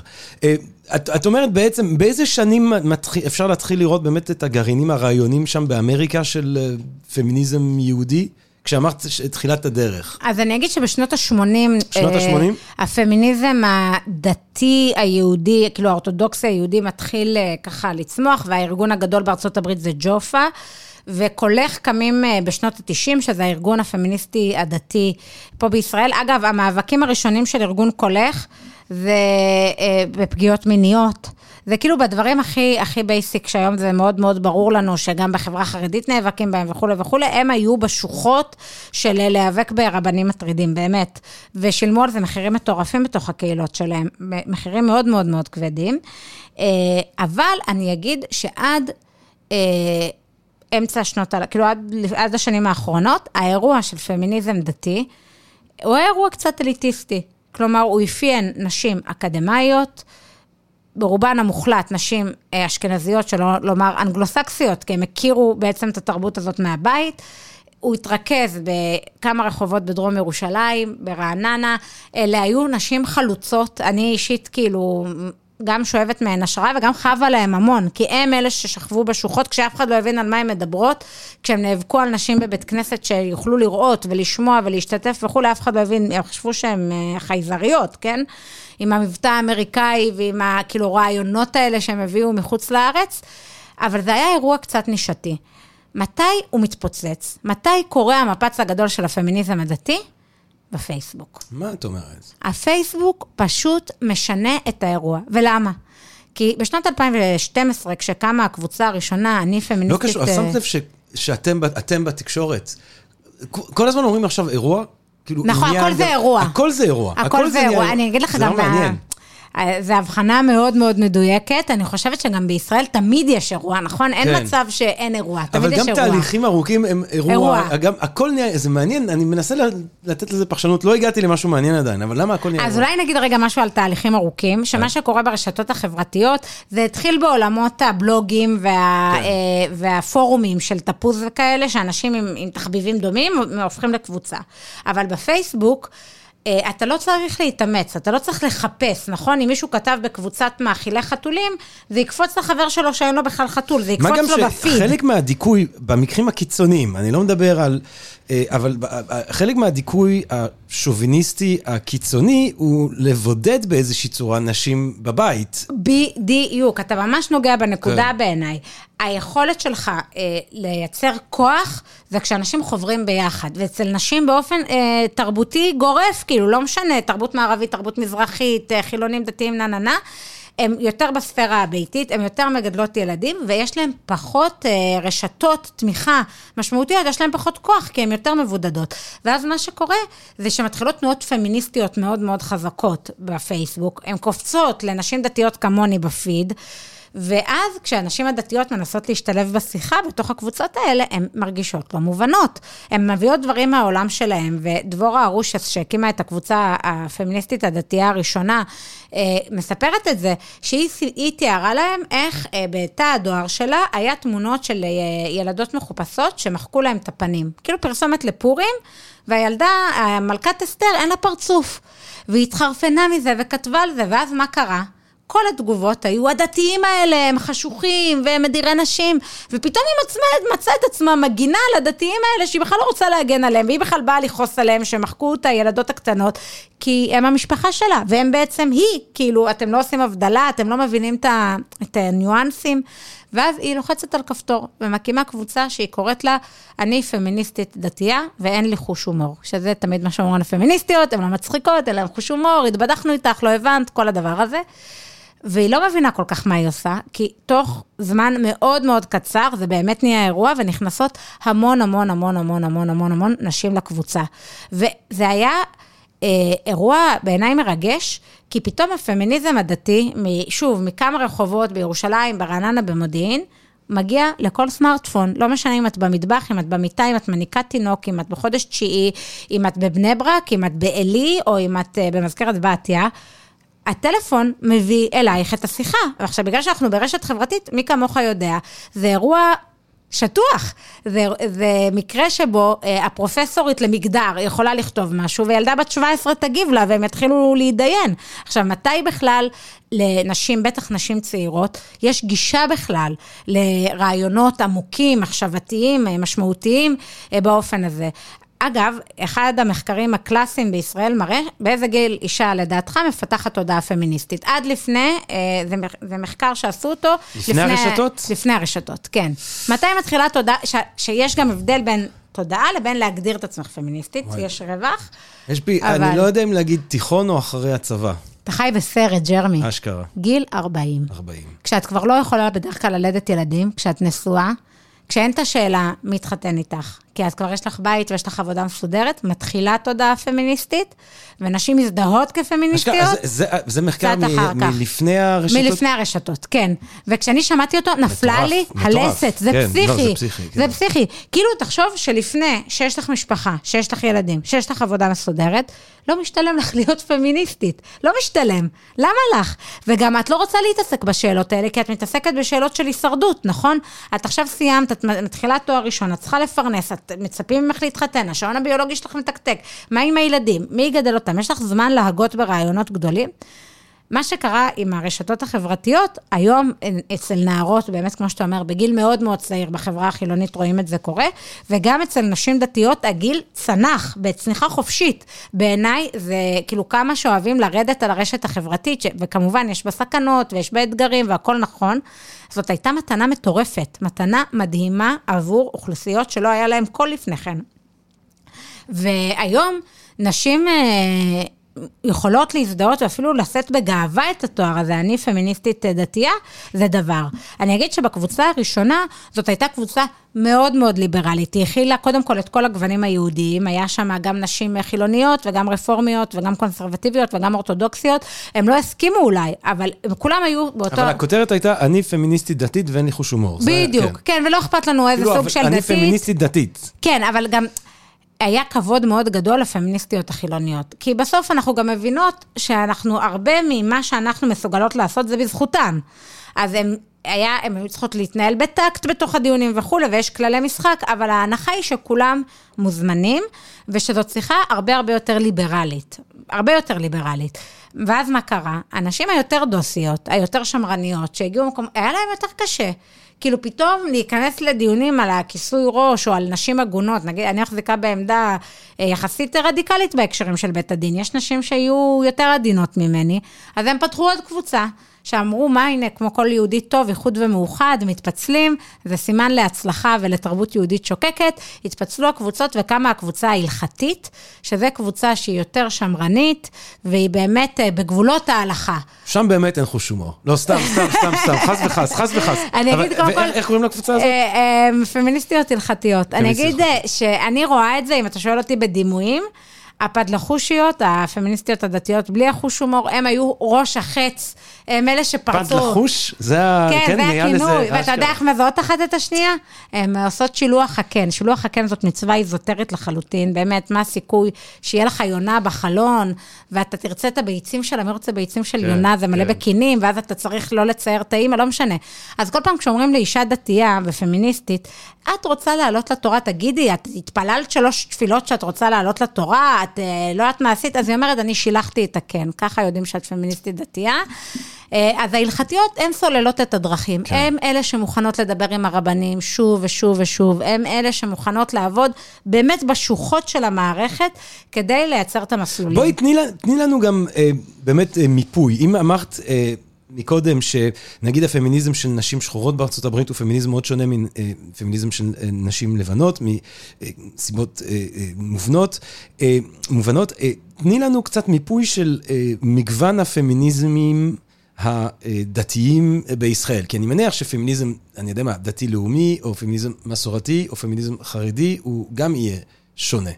אה, את, את אומרת בעצם, באיזה שנים מתחיל, אפשר להתחיל לראות באמת את הגרעינים הרעיונים שם באמריקה של אה, פמיניזם יהודי? כשאמרת תחילת הדרך. אז אני אגיד שבשנות ה-80... שנות ה-80? הפמיניזם הדתי היהודי, כאילו האורתודוקסי היהודי מתחיל אה, ככה לצמוח, והארגון הגדול בארצות הברית זה ג'ופה. וקולך קמים אה, בשנות ה-90, שזה הארגון הפמיניסטי הדתי פה בישראל. אגב, המאבקים הראשונים של ארגון קולך זה אה, בפגיעות מיניות. זה כאילו בדברים הכי, הכי basic, שהיום זה מאוד מאוד ברור לנו, שגם בחברה החרדית נאבקים בהם וכולי וכולי, הם היו בשוחות של להיאבק ברבנים מטרידים, באמת. ושילמו על זה מחירים מטורפים בתוך הקהילות שלהם, מחירים מאוד מאוד מאוד כבדים. אה, אבל אני אגיד שעד אה, אמצע שנות, כאילו עד, עד השנים האחרונות, האירוע של פמיניזם דתי, הוא היה אירוע קצת אליטיסטי. כלומר, הוא אפיין נשים אקדמאיות, ברובן המוחלט נשים אה, אשכנזיות, שלא לומר אנגלוסקסיות, כי הם הכירו בעצם את התרבות הזאת מהבית. הוא התרכז בכמה רחובות בדרום ירושלים, ברעננה. אלה היו נשים חלוצות, אני אישית כאילו גם שואבת מהן השראה וגם חבה להן המון, כי הם אלה ששכבו בשוחות כשאף אחד לא הבין על מה הן מדברות, כשהם נאבקו על נשים בבית כנסת שיוכלו לראות ולשמוע ולהשתתף וכולי, אף אחד לא הבין, הם חשבו שהן אה, חייזריות, כן? עם המבטא האמריקאי ועם כאילו, רעיונות האלה שהם הביאו מחוץ לארץ, אבל זה היה אירוע קצת נישתי. מתי הוא מתפוצץ? מתי קורה המפץ הגדול של הפמיניזם הדתי? בפייסבוק. מה את אומרת? הפייסבוק פשוט משנה את האירוע. ולמה? כי בשנת 2012, כשקמה הקבוצה הראשונה, אני לא פמיניסטית... קשור, אז אה, שמת לב ש- שאתם בתקשורת, כל הזמן אומרים עכשיו אירוע? כאילו, נכון, עניין הכל זה אירוע. הכל זה אירוע. הכל זה אירוע. אני אגיד לך זה גם... לא מעניין. זו הבחנה מאוד מאוד מדויקת. אני חושבת שגם בישראל תמיד יש אירוע, נכון? אין כן. מצב שאין אירוע, תמיד אבל יש גם אירוע. תהליכים ארוכים הם אירוע, אירוע. גם הכל נהיה, זה מעניין, אני מנסה לתת לזה פרשנות, לא הגעתי למשהו מעניין עדיין, אבל למה הכל נהיה אז אירוע? אולי נגיד רגע משהו על תהליכים ארוכים, שמה שקורה ברשתות החברתיות, זה התחיל בעולמות הבלוגים וה, כן. אה, והפורומים של תפוז וכאלה, שאנשים עם, עם תחביבים דומים הופכים לקבוצה. אבל בפייסבוק, אתה לא צריך להתאמץ, אתה לא צריך לחפש, נכון? אם מישהו כתב בקבוצת מאכילי חתולים, זה יקפוץ לחבר שלו שאין לו בכלל חתול, זה מה יקפוץ גם לו בפיד. שחלק מהדיכוי, במקרים הקיצוניים, אני לא מדבר על... אה, אבל ב- אה, חלק מהדיכוי השוביניסטי הקיצוני הוא לבודד באיזושהי צורה נשים בבית. בדיוק, אתה ממש נוגע בנקודה כן. בעיניי. היכולת שלך אה, לייצר כוח זה כשאנשים חוברים ביחד, ואצל נשים באופן אה, תרבותי גורף, כאילו, לא משנה, תרבות מערבית, תרבות מזרחית, אה, חילונים, דתיים, נה נה נה. הן יותר בספירה הביתית, הן יותר מגדלות ילדים, ויש להן פחות אה, רשתות תמיכה משמעותיות, יש להן פחות כוח, כי הן יותר מבודדות. ואז מה שקורה, זה שמתחילות תנועות פמיניסטיות מאוד מאוד חזקות בפייסבוק, הן קופצות לנשים דתיות כמוני בפיד, ואז כשהנשים הדתיות מנסות להשתלב בשיחה בתוך הקבוצות האלה, הן מרגישות לא מובנות. הן מביאות דברים מהעולם שלהן, ודבורה ארושס, שהקימה את הקבוצה הפמיניסטית הדתייה הראשונה, אה, מספרת את זה, שהיא היא תיארה להם איך אה, בתא הדואר שלה היה תמונות של אה, ילדות מחופשות שמחקו להם את הפנים. כאילו פרסומת לפורים, והילדה, מלכת אסתר, אין לה פרצוף. והיא התחרפנה מזה וכתבה על זה, ואז מה קרה? כל התגובות היו, הדתיים האלה הם חשוכים והם מדירי נשים, ופתאום היא מצאה, מצאה את עצמה מגינה על הדתיים האלה שהיא בכלל לא רוצה להגן עליהם, והיא בכלל באה לכעוס עליהם שמחקו את הילדות הקטנות, כי הם המשפחה שלה, והם בעצם היא, כאילו, אתם לא עושים הבדלה, אתם לא מבינים את, ה, את הניואנסים, ואז היא לוחצת על כפתור ומקימה קבוצה שהיא קוראת לה, אני פמיניסטית דתייה ואין לי חוש הומור, שזה תמיד מה שאומרים לפמיניסטיות, הן לא מצחיקות, אין להן חוש הומור, התבדחנו איתך, לא הבנת, כל הדבר הזה. והיא לא מבינה כל כך מה היא עושה, כי תוך זמן מאוד מאוד קצר, זה באמת נהיה אירוע, ונכנסות המון המון המון המון המון המון המון נשים לקבוצה. וזה היה אה, אירוע בעיניי מרגש, כי פתאום הפמיניזם הדתי, שוב, מכמה רחובות בירושלים, ברעננה, במודיעין, מגיע לכל סמארטפון, לא משנה אם את במטבח, אם את במיטה, אם את מניקה תינוק, אם את בחודש תשיעי, אם את בבני ברק, אם את בעלי, או אם את אה, במזכרת בתיה. הטלפון מביא אלייך את השיחה. ועכשיו, בגלל שאנחנו ברשת חברתית, מי כמוך יודע, זה אירוע שטוח. זה, זה מקרה שבו אה, הפרופסורית למגדר יכולה לכתוב משהו, וילדה בת 17 תגיב לה, והם יתחילו להתדיין. עכשיו, מתי בכלל לנשים, בטח נשים צעירות, יש גישה בכלל לרעיונות עמוקים, מחשבתיים, אה, משמעותיים, אה, באופן הזה? אגב, אחד המחקרים הקלאסיים בישראל מראה באיזה גיל אישה לדעתך מפתחת תודעה פמיניסטית. עד לפני, אה, זה, זה מחקר שעשו אותו. לפני הרשתות? לפני הרשתות, כן. מתי מתחילה תודעה, ש, שיש גם הבדל בין תודעה לבין להגדיר את עצמך פמיניסטית, וואי. יש רווח. יש בי, אבל- אני לא יודע אם להגיד תיכון או אחרי הצבא, אתה חי בסרט, ג'רמי. אשכרה, גיל 40. 40. כשאת כבר לא יכולה בדרך כלל ללדת ילדים, כשאת נשואה, כשאין את השאלה מי יתחתן איתך, כי אז כבר יש לך בית ויש לך עבודה מסודרת, מתחילה תודעה פמיניסטית, ונשים מזדהות כפמיניסטיות. אשכרה, זה- זה- זה מחקר מ-. מלפני הרשתות? מלפני הרשתות, כן. וכשאני שמעתי אותו, נפלה מטורף, לי מטורף. הלסת, זה כן, לא, פסיכי. זה פסיכי, כן. זה פסיכי. כאילו, תחשוב שלפני שיש לך משפחה, שיש לך ילדים, שיש לך עבודה מסודרת, לא משתלם לך <laughs> להיות פמיניסטית. לא משתלם. למה לך? וגם את לא רוצה להתעסק בשאלות האלה, כי את מתעסקת בשאלות של הישרדות, נכון? את עכשיו סיימת, את מתחילה תואר ראשון, את צריכה לפרנס, את מצפים ממך להתחתן, השעון הביולוגי שלך מתקתק, מה עם הילדים? מי יגדל אותם? יש לך זמן להגות ברעיונות גדולים? מה שקרה עם הרשתות החברתיות, היום אצל נערות, באמת, כמו שאתה אומר, בגיל מאוד מאוד צעיר, בחברה החילונית רואים את זה קורה, וגם אצל נשים דתיות הגיל צנח בצניחה חופשית. בעיניי זה כאילו כמה שאוהבים לרדת על הרשת החברתית, ש... וכמובן יש בה סכנות ויש בה אתגרים והכל נכון. זאת הייתה מתנה מטורפת, מתנה מדהימה עבור אוכלוסיות שלא היה להן קול לפני כן. והיום נשים... יכולות להזדהות ואפילו לשאת בגאווה את התואר הזה, אני פמיניסטית דתייה, זה דבר. אני אגיד שבקבוצה הראשונה, זאת הייתה קבוצה מאוד מאוד ליברלית. היא הכילה קודם כל את כל הגוונים היהודיים, היה שם גם נשים חילוניות וגם רפורמיות וגם קונסרבטיביות וגם אורתודוקסיות. הם לא הסכימו אולי, אבל הם כולם היו באותו... אבל הכותרת הייתה, אני פמיניסטית דתית ואין לי חוש הומור. זה- בדיוק, כן. כן, ולא אכפת לנו איזה כאילו, סוג של אני דתית. פמיניסטית דתית. כן, אבל גם היה כבוד מאוד גדול לפמיניסטיות החילוניות. כי בסוף אנחנו גם מבינות שאנחנו, הרבה ממה שאנחנו מסוגלות לעשות זה בזכותן. אז הם היו צריכות להתנהל בטקט בתוך הדיונים וכולי, ויש כללי משחק, אבל ההנחה היא שכולם מוזמנים, ושזאת שיחה הרבה הרבה יותר ליברלית. הרבה יותר ליברלית. ואז מה קרה? הנשים היותר דוסיות, היותר שמרניות, שהגיעו למקום, היה להם יותר קשה. כאילו פתאום להיכנס לדיונים על הכיסוי ראש או על נשים עגונות, נגיד, אני מחזיקה בעמדה אה, יחסית רדיקלית בהקשרים של בית הדין, יש נשים שיהיו יותר עדינות ממני, אז הם פתחו עוד קבוצה. שאמרו, מה הנה, כמו כל יהודי טוב, איחוד ומאוחד, מתפצלים, זה סימן להצלחה ולתרבות יהודית שוקקת. התפצלו הקבוצות וקמה הקבוצה ההלכתית, שזו קבוצה שהיא יותר שמרנית, והיא באמת אה, בגבולות ההלכה. שם באמת אין חוש הומור. לא, סתם, סתם, סתם, סתם, חס וחס, חס וחס. אני אגיד קודם כל... איך קוראים לקבוצה הזאת? אה, אה, פמיניסטיות הלכתיות. אני אגיד שאני רואה את זה, אם אתה שואל אותי בדימויים, הפדלחושיות, הפמיניסטיות הדתיות בלי החוש הומור, הם היו ראש החץ, הם אלה שפרצו. פת לחוש? זה ה... כן, זה נהיה לזה- הכינוי. ואתה. יודע איך מזהות אחת את השנייה? הן עושות שילוח הקן. שילוח הקן זאת מצווה איזוטרית לחלוטין. באמת, מה הסיכוי שיהיה לך יונה בחלון, ואתה תרצה את הביצים שלה, מי רוצה ביצים של כן, יונה? זה מלא כן. בקינים, ואז אתה צריך לא לצייר את האימא, לא משנה. אז כל פעם כשאומרים לאישה דתייה ופמיניסטית, את רוצה לעלות לתורה, תגידי, את התפללת שלוש תפילות שאת רוצה לעלות לתורה, את אה, לא יודעת מה עשית, אז היא אומרת, אני שילחתי את הקן. ככה יודעים שאת פמיניסטית דתייה. אה, אז ההלכתיות, הן סוללות את הדרכים. כן. הן אלה שמוכנות לדבר עם הרבנים שוב ושוב ושוב. הן אלה שמוכנות לעבוד באמת בשוחות של המערכת, כדי לייצר את המסלולים. בואי, תני, תני לנו גם אה, באמת אה, מיפוי. אם אמרת אה, מקודם שנגיד הפמיניזם של נשים שחורות בארצות הברית הוא פמיניזם מאוד שונה מפמיניזם של אה, נשים לבנות, מסיבות אה, אה, מובנות, אה, מובנות, אה, תני לנו קצת מיפוי של אה, מגוון הפמיניזמים. הדתיים בישראל, כי אני מניח שפמיניזם, אני יודע מה, דתי-לאומי, או פמיניזם מסורתי, או פמיניזם חרדי, הוא גם יהיה שונה.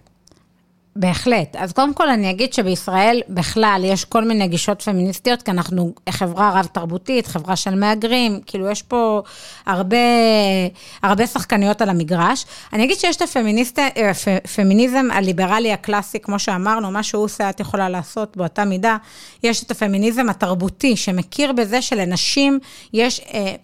בהחלט. אז קודם כל אני אגיד שבישראל בכלל יש כל מיני גישות פמיניסטיות, כי אנחנו חברה רב-תרבותית, חברה של מהגרים, כאילו יש פה הרבה, הרבה שחקניות על המגרש. אני אגיד שיש את הפמיניזם הליברלי הקלאסי, כמו שאמרנו, מה שהוא עושה את יכולה לעשות באותה מידה. יש את הפמיניזם התרבותי, שמכיר בזה שלנשים יש... אה,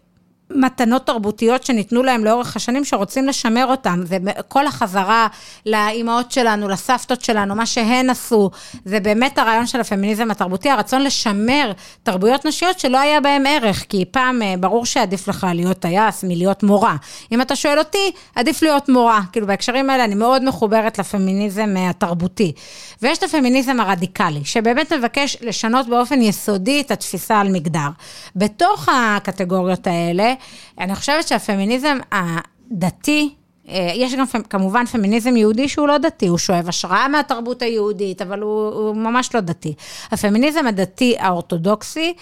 מתנות תרבותיות שניתנו להם לאורך השנים, שרוצים לשמר אותם. זה כל החזרה לאימהות שלנו, לסבתות שלנו, מה שהן עשו, זה באמת הרעיון של הפמיניזם התרבותי, הרצון לשמר תרבויות נשיות שלא היה בהן ערך, כי פעם אה, ברור שעדיף לך להיות טייס מלהיות מורה. אם אתה שואל אותי, עדיף להיות מורה. כאילו בהקשרים האלה אני מאוד מחוברת לפמיניזם אה, התרבותי. ויש את הפמיניזם הרדיקלי, שבאמת מבקש לשנות באופן יסודי את התפיסה על מגדר. בתוך הקטגוריות האלה, אני חושבת שהפמיניזם הדתי, אה, יש גם כמובן פמיניזם יהודי שהוא לא דתי, הוא שואב השראה מהתרבות היהודית, אבל הוא, הוא ממש לא דתי. הפמיניזם הדתי האורתודוקסי,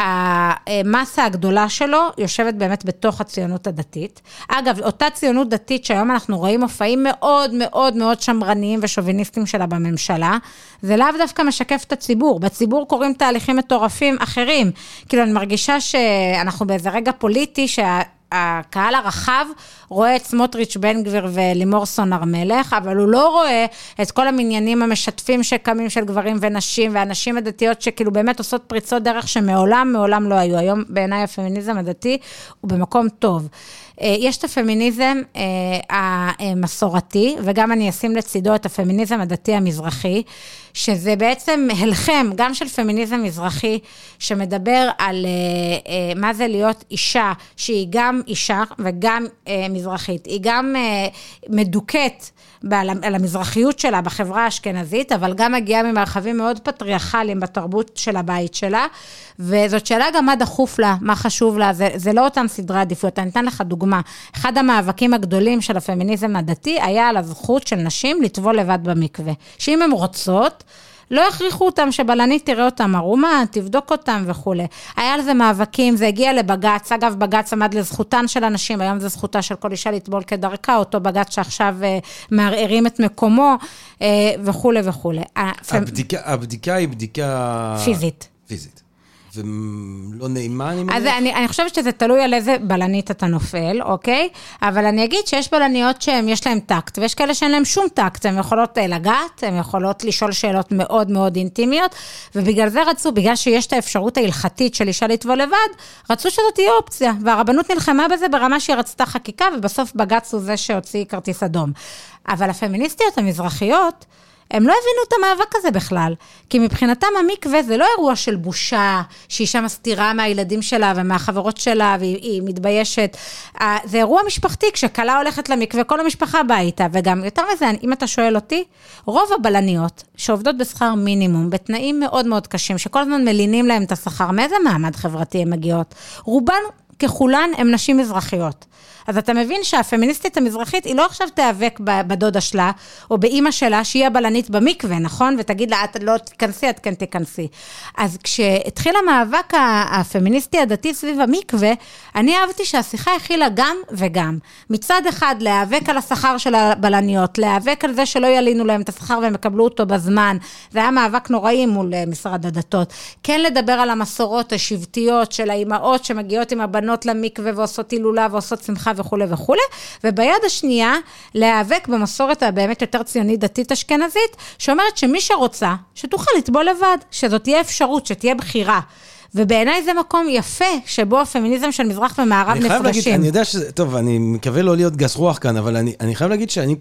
שהמסה הגדולה שלו יושבת באמת בתוך הציונות הדתית. אגב, אותה ציונות דתית שהיום אנחנו רואים מופעים מאוד מאוד מאוד שמרניים ושוביניסטיים שלה בממשלה, זה לאו דווקא משקף את הציבור. בציבור קורים תהליכים מטורפים אחרים. כאילו, אני מרגישה שאנחנו באיזה רגע פוליטי, שה... הקהל הרחב רואה את סמוטריץ', בן גביר ולימור סון הר מלך, אבל הוא לא רואה את כל המניינים המשתפים שקמים של גברים ונשים, והנשים הדתיות שכאילו באמת עושות פריצות דרך שמעולם, מעולם לא היו. היום בעיניי הפמיניזם הדתי הוא במקום טוב. אה, יש את הפמיניזם אה, המסורתי, וגם אני אשים לצידו את הפמיניזם הדתי המזרחי, שזה בעצם הלחם, גם של פמיניזם מזרחי, שמדבר על אה, מה זה להיות אישה, שהיא גם אישה וגם מזרחית. היא גם מדוכאת. על המזרחיות שלה בחברה האשכנזית, אבל גם מגיעה ממרחבים מאוד פטריארכליים בתרבות של הבית שלה, וזאת שאלה גם מה דחוף לה, מה חשוב לה, זה, זה לא אותם סדרי עדיפויות. אני אתן לך דוגמה. אחד המאבקים הגדולים של הפמיניזם הדתי היה על הזכות של נשים לטבול לבד במקווה. שאם הן רוצות, לא הכריחו אותם שבלנית תראה אותם ערומה, תבדוק אותם וכולי. היה על זה מאבקים, זה הגיע לבג"ץ, אגב, בג"ץ עמד לזכותן של הנשים, היום זו זכותה של כל אישה לטבול כדרכה, אותו בג"ץ שעכשיו אה, מערערים את מקומו אה, וכולי וכולי. הבדיקה, הבדיקה היא בדיקה... פיזית. פיזית. ולא נעימה, אני מניח? אז אני, אני חושבת שזה תלוי על איזה בלנית אתה נופל, אוקיי? אבל אני אגיד שיש בלניות שיש להן טקט, ויש כאלה שאין להן שום טקט, הן יכולות אה, לגעת, הן יכולות לשאול שאלות מאוד מאוד אינטימיות, ובגלל זה רצו, בגלל שיש את האפשרות ההלכתית של אישה לטבול לבד, רצו שזאת תהיה אופציה, והרבנות נלחמה בזה ברמה שהיא רצתה חקיקה, ובסוף בג"ץ הוא זה שהוציא כרטיס אדום. אבל הפמיניסטיות המזרחיות, הם לא הבינו את המאבק הזה בכלל. כי מבחינתם המקווה זה לא אירוע של בושה, שאישה מסתירה מהילדים שלה ומהחברות שלה והיא מתביישת. זה אירוע משפחתי, כשכלה הולכת למקווה, כל המשפחה באה איתה. וגם, יותר מזה, אם אתה שואל אותי, רוב הבלניות שעובדות בשכר מינימום, בתנאים מאוד מאוד קשים, שכל הזמן מלינים להם את השכר, מאיזה מעמד חברתי הן מגיעות? רובן ככולן הן נשים מזרחיות. אז אתה מבין שהפמיניסטית המזרחית, היא לא עכשיו תיאבק בדודה שלה, או באימא שלה, שהיא הבלנית במקווה, נכון? ותגיד לה, את לא תיכנסי, את כן תיכנסי. אז כשהתחיל המאבק הפמיניסטי הדתי סביב המקווה, אני אהבתי שהשיחה הכילה גם וגם. מצד אחד, להיאבק על השכר של הבלניות, להיאבק על זה שלא ילינו להם את השכר והם יקבלו אותו בזמן. זה היה מאבק נוראי מול אה, משרד הדתות. כן לדבר על המסורות השבטיות של האימהות שמגיעות עם הבנות למקווה ועושות הילולה ועושות שמחה וכולי וכולי, וביד השנייה, להיאבק במסורת הבאמת יותר ציונית דתית אשכנזית, שאומרת שמי שרוצה, שתוכל לטבול לבד, שזאת תהיה אפשרות, שתהיה בחירה. ובעיניי זה מקום יפה, שבו הפמיניזם של מזרח ומערב נפגשים. אני חייב להגיד, אני יודע שזה, טוב, אני מקווה לא להיות גס רוח כאן, אבל אני, אני חייב להגיד שאני,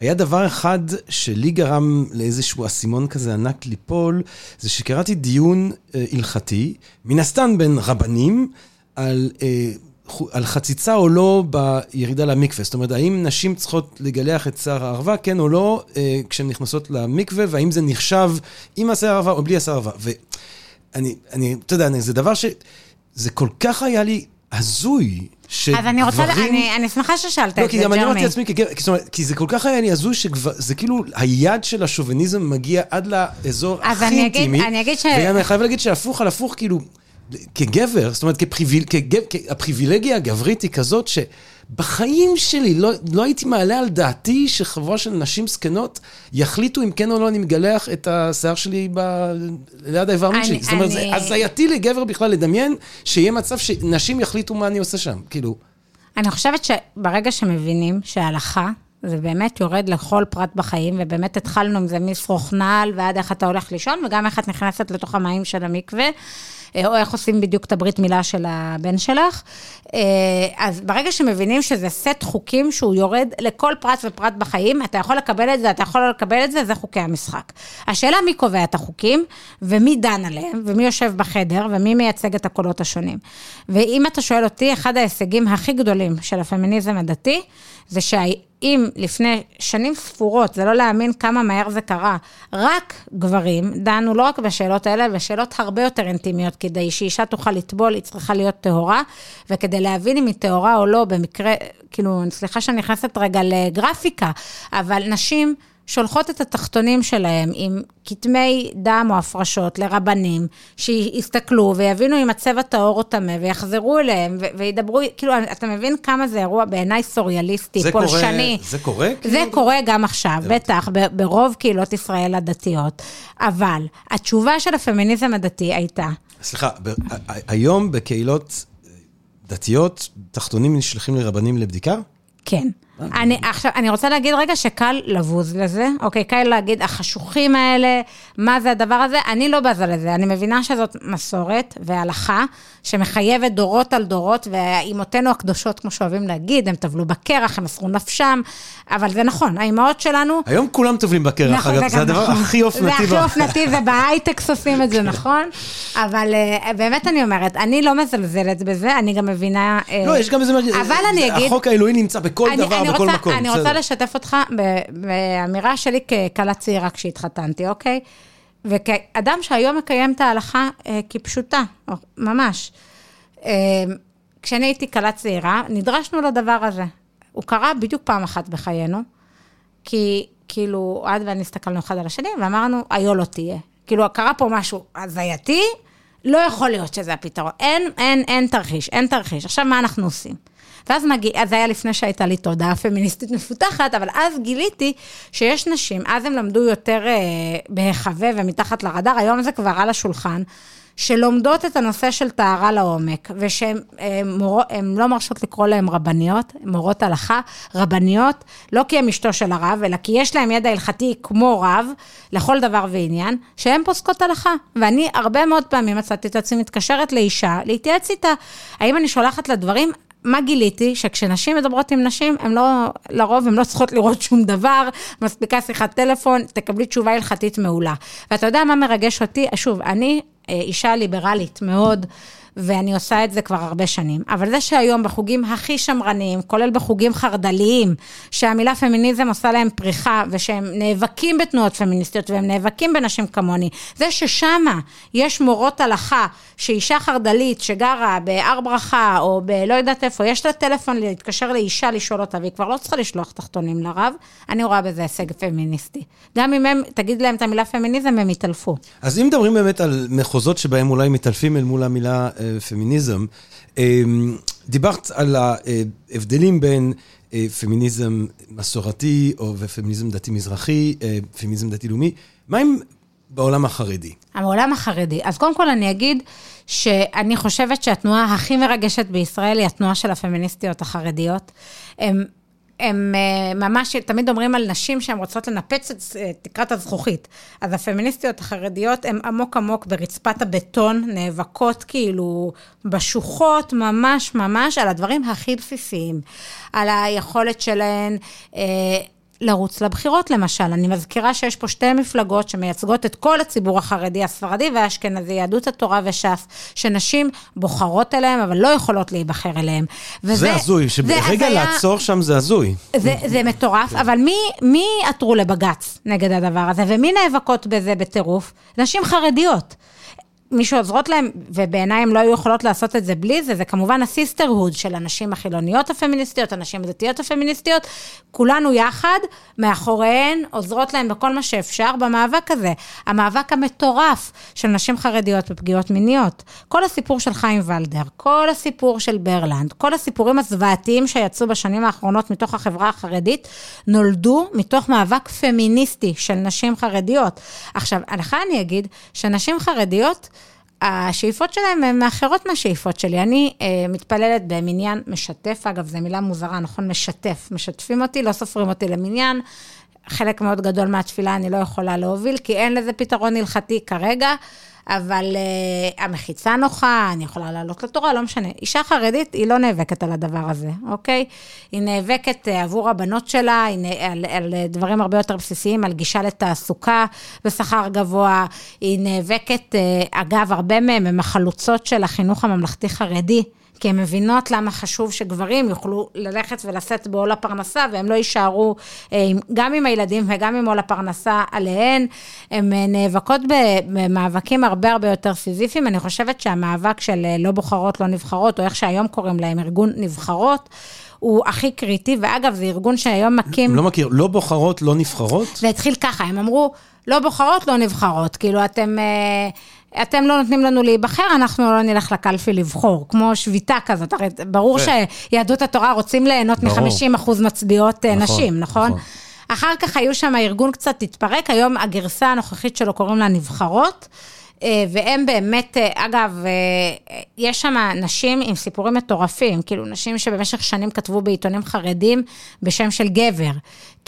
היה דבר אחד שלי גרם לאיזשהו אסימון כזה ענק ליפול, זה שקראתי דיון אה, הלכתי, מן הסתם בין רבנים, על אה, על חציצה או לא בירידה למקווה. זאת אומרת, האם נשים צריכות לגלח את שיער הערווה, כן או לא, אה, כשהן נכנסות למקווה, והאם זה נחשב עם השיער הערווה או בלי השיער הערווה. ואני, אני, אתה יודע, זה דבר ש... זה כל כך היה לי הזוי, שגברים... אז אני רוצה, אני, אני שמחה ששאלת לא, את זה, ג'רמי. לא, כי גם אני אמרתי לעצמי, כי, אומרת, כי זה כל כך היה לי הזוי, שזה כאילו, היד של השוביניזם מגיע עד לאזור הכי אינטימי. אז אני אגיד ש... וגם אני חייב להגיד שהפוך על הפוך, כאילו... כגבר, זאת אומרת, כפריביל, כגב, הפריבילגיה הגברית היא כזאת שבחיים שלי לא, לא הייתי מעלה על דעתי שחבורה של נשים זקנות יחליטו אם כן או לא אני מגלח את השיער שלי ב... ליד האיבר מין שלי. זאת אומרת, זה הזייתי לגבר בכלל לדמיין שיהיה מצב שנשים יחליטו מה אני עושה שם, כאילו. אני חושבת שברגע שמבינים שההלכה... זה באמת יורד לכל פרט בחיים, ובאמת התחלנו עם זה משרוך נעל ועד איך אתה הולך לישון, וגם איך את נכנסת לתוך המים של המקווה. אה, או איך עושים בדיוק את הברית מילה של הבן שלך. אה, אז ברגע שמבינים שזה סט חוקים שהוא יורד לכל פרט ופרט בחיים, אתה יכול לקבל את זה, אתה יכול לא לקבל את זה, זה חוקי המשחק. השאלה מי קובע את החוקים, ומי דן עליהם, ומי יושב בחדר, ומי מייצג את הקולות השונים. ואם אתה שואל אותי, אחד ההישגים הכי גדולים של הפמיניזם הדתי, זה שאם לפני שנים ספורות, זה לא להאמין כמה מהר זה קרה, רק גברים דנו לא רק בשאלות האלה, בשאלות הרבה יותר אינטימיות, כדי שאישה תוכל לטבול, היא צריכה להיות טהורה, וכדי להבין אם היא טהורה או לא, במקרה, כאילו, סליחה שאני נכנסת רגע לגרפיקה, אבל נשים... שולחות את התחתונים שלהם עם כתמי דם או הפרשות לרבנים, שיסתכלו ויבינו אם הצבע טהור או טמא, ויחזרו אליהם ו- וידברו, כאילו, אתה מבין כמה זה אירוע בעיניי סוריאליסטי, זה פולשני. קורה, זה קורה? זה כאילו? קורה גם עכשיו, בטח, ב- ברוב קהילות ישראל הדתיות. אבל התשובה של הפמיניזם הדתי הייתה, סליחה, ב- היום בקהילות דתיות, תחתונים נשלחים לרבנים לבדיקה? כן. אני, עכשיו, אני רוצה להגיד רגע שקל לבוז לזה, אוקיי? קל להגיד, החשוכים האלה, מה זה הדבר הזה? אני לא בזה לזה, אני מבינה שזאת מסורת והלכה שמחייבת דורות על דורות, ואימותינו הקדושות, כמו שאוהבים להגיד, הם טבלו בקרח, הם מסרו נפשם, אבל זה נכון, האימהות שלנו... היום כולם טובלים בקרח, נכון, אגב, זה גם הדבר נכון. הכי אופנתי. זה הכי אופנתי, זה בהייטקס עושים את זה, נכון? אבל אה, באמת אני אומרת, אני לא מזלזלת בזה, אני גם מבינה... אה, לא, יש גם איזה... אבל אני אגיד... החוק האלוהי נמצא בכל דבר, אני בכל רוצה- מקום. אני בסדר. רוצה לשתף אותך באמירה שלי ככלה צעירה כשהתחתנתי, אוקיי? וכאדם שהיום מקיים את ההלכה אה, כפשוטה, ממש. אה, כשאני הייתי כלה צעירה, נדרשנו לדבר הזה. הוא קרה בדיוק פעם אחת בחיינו, כי כאילו, את ואני הסתכלנו אחד על השני ואמרנו, היו לא תהיה. כאילו, קרה פה משהו הזייתי, לא יכול להיות שזה הפתרון. אין, אין, אין תרחיש, אין תרחיש. עכשיו, מה אנחנו עושים? ואז מגיע, זה היה לפני שהייתה לי תודעה פמיניסטית מפותחת, אבל אז גיליתי שיש נשים, אז הם למדו יותר אה, בהיחווה ומתחת לרדאר, היום זה כבר על השולחן, שלומדות את הנושא של טהרה לעומק, ושהן אה, הן לא מרשות לקרוא להן רבניות, מורות הלכה, רבניות, לא כי הן אשתו של הרב, אלא כי יש להן ידע הלכתי כמו רב, לכל דבר ועניין, שהן פוסקות הלכה. ואני הרבה מאוד פעמים מצאתי את עצמי מתקשרת לאישה, להתייעץ איתה, האם אני שולחת לה דברים, מה גיליתי? שכשנשים מדברות עם נשים, הן לא, לרוב הן לא צריכות לראות שום דבר, מספיקה שיחת טלפון, תקבלי תשובה הלכתית מעולה. ואתה יודע מה מרגש אותי? שוב, אני אה, אישה ליברלית מאוד, ואני עושה את זה כבר הרבה שנים. אבל זה שהיום בחוגים הכי שמרניים, כולל בחוגים חרד"ליים, שהמילה פמיניזם עושה להם פריחה, ושהם נאבקים בתנועות פמיניסטיות, והם נאבקים בנשים כמוני, זה ששמה יש מורות הלכה, שאישה חרד"לית שגרה בהר ברכה, או בלא יודעת איפה, יש לה טלפון להתקשר לאישה לשאול אותה, והיא כבר לא צריכה לשלוח תחתונים לרב, אני רואה בזה הישג פמיניסטי. גם אם הם, תגיד להם את המילה פמיניזם, הם יתעלפו. אז אם מדברים באמת על מחוזות שבהם אולי מתעלפים אל מול המילה אה, פמיניזם, אה, דיברת על ההבדלים בין אה, פמיניזם מסורתי ופמיניזם דתי-מזרחי, אה, פמיניזם דתי-לאומי. מה עם בעולם החרדי? העולם החרדי. אז קודם כל אני אגיד שאני חושבת שהתנועה הכי מרגשת בישראל היא התנועה של הפמיניסטיות החרדיות. הם, הם אה, ממש, תמיד אומרים על נשים שהן רוצות לנפץ את אה, תקרת הזכוכית. אז הפמיניסטיות החרדיות הן עמוק עמוק ברצפת הבטון, נאבקות כאילו בשוחות, ממש ממש, על הדברים הכי בסיסיים. על היכולת שלהן... לרוץ לבחירות למשל. אני מזכירה שיש פה שתי מפלגות שמייצגות את כל הציבור החרדי, הספרדי והאשכנזי, יהדות התורה וש"ס, שנשים בוחרות אליהם, אבל לא יכולות להיבחר אליהם. וזה- זה הזוי, שברגע הזיה- לעצור שם זה הזוי. זה, זה מטורף, אבל מי, מי עתרו לבג"ץ נגד הדבר הזה, ומי נאבקות בזה בטירוף? נשים חרדיות. מי שעוזרות להם, ובעיניי הן לא היו יכולות לעשות את זה בלי זה, זה כמובן הסיסטרהוד של הנשים החילוניות הפמיניסטיות, הנשים הדתיות הפמיניסטיות, כולנו יחד, מאחוריהן, עוזרות להן בכל מה שאפשר במאבק הזה. המאבק המטורף של נשים חרדיות בפגיעות מיניות. כל הסיפור של חיים ולדר, כל הסיפור של ברלנד, כל הסיפורים הזוועתיים שיצאו בשנים האחרונות מתוך החברה החרדית, נולדו מתוך מאבק פמיניסטי של נשים חרדיות. עכשיו, לך אני אגיד שנשים חרדיות, השאיפות שלהם הן אחרות מהשאיפות שלי. אני אה, מתפללת במניין משתף, אגב, זו מילה מוזרה, נכון? משתף. משתפים אותי, לא סופרים אותי למניין. חלק מאוד גדול מהתפילה אני לא יכולה להוביל, כי אין לזה פתרון הלכתי כרגע, אבל uh, המחיצה נוחה, אני יכולה לעלות לתורה, לא משנה. אישה חרדית, היא לא נאבקת על הדבר הזה, אוקיי? היא נאבקת uh, עבור הבנות שלה, היא נ... על, על דברים הרבה יותר בסיסיים, על גישה לתעסוקה בשכר גבוה. היא נאבקת, uh, אגב, הרבה מהן הן החלוצות של החינוך הממלכתי-חרדי. כי הן מבינות למה חשוב שגברים יוכלו ללכת ולשאת בעול הפרנסה, והם לא יישארו אה, גם עם הילדים וגם עם עול הפרנסה עליהן. הן אה, נאבקות במאבקים הרבה הרבה יותר סיזיפיים. אני חושבת שהמאבק של אה, לא בוחרות, לא נבחרות, או איך שהיום קוראים להם, ארגון נבחרות, הוא הכי קריטי, ואגב, זה ארגון שהיום מקים... לא מכיר, לא בוחרות, לא נבחרות? זה התחיל ככה, הם אמרו, לא בוחרות, לא נבחרות. כאילו, אתם... אתם לא נותנים לנו להיבחר, אנחנו לא נלך לקלפי לבחור, כמו שביתה כזאת. הרי ברור כן. שיהדות התורה רוצים ליהנות ברור. מ-50% מצביעות אה, נכון, נשים, נכון? נכון. אחר כך היו שם, הארגון קצת התפרק, היום הגרסה הנוכחית שלו קוראים לה נבחרות. אה, והם באמת, אה, אגב, יש שם נשים עם סיפורים מטורפים, כאילו נשים שבמשך שנים כתבו בעיתונים חרדים בשם של גבר.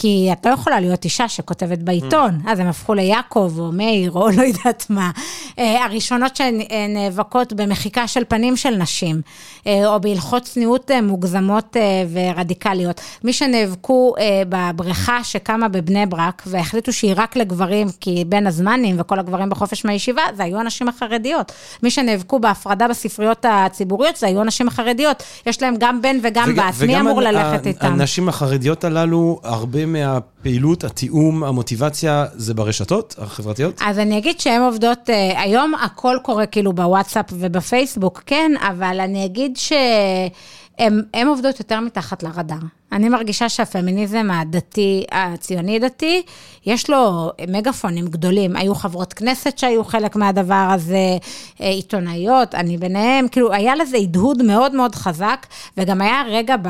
כי את לא יכולה להיות אישה שכותבת בעיתון, אז הם הפכו ליעקב או מאיר או <laughs> לא יודעת מה. אה, הראשונות שנאבקות במחיקה של פנים של נשים, אה, או בהלכות צניעות אה, מוגזמות אה, ורדיקליות. מי שנאבקו אה, בבריכה שקמה בבני ברק, והחליטו שהיא רק לגברים, כי בין הזמנים וכל הגברים בחופש מהישיבה, זה היו הנשים החרדיות. מי שנאבקו בהפרדה בספריות הציבוריות, זה היו הנשים החרדיות. יש להם גם בן וגם וג- בת, מי אמור ללכת איתם? הנשים החרדיות הללו, הרבה מהפעילות, התיאום, המוטיבציה, זה ברשתות החברתיות? אז אני אגיד שהן עובדות, אה, היום הכל קורה כאילו בוואטסאפ ובפייסבוק, כן, אבל אני אגיד שהן עובדות יותר מתחת לרדאר. אני מרגישה שהפמיניזם הדתי, הציוני-דתי, יש לו מגפונים גדולים. היו חברות כנסת שהיו חלק מהדבר הזה, אה, עיתונאיות, אני ביניהם, כאילו, היה לזה הדהוד מאוד מאוד חזק, וגם היה רגע ב,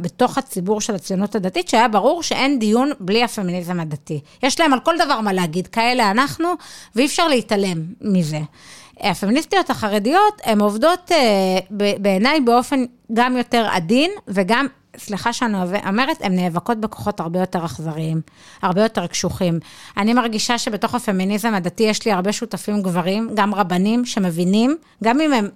בתוך הציבור של הציונות הדתית, שהיה ברור שאין דיון בלי הפמיניזם הדתי. יש להם על כל דבר מה להגיד, כאלה אנחנו, ואי אפשר להתעלם מזה. הפמיניסטיות החרדיות, הן עובדות אה, בעיניי באופן גם יותר עדין, וגם, סליחה שאני אומרת, הן נאבקות בכוחות הרבה יותר אכזריים, הרבה יותר קשוחים. אני מרגישה שבתוך הפמיניזם הדתי יש לי הרבה שותפים גברים, גם רבנים שמבינים, גם אם הם...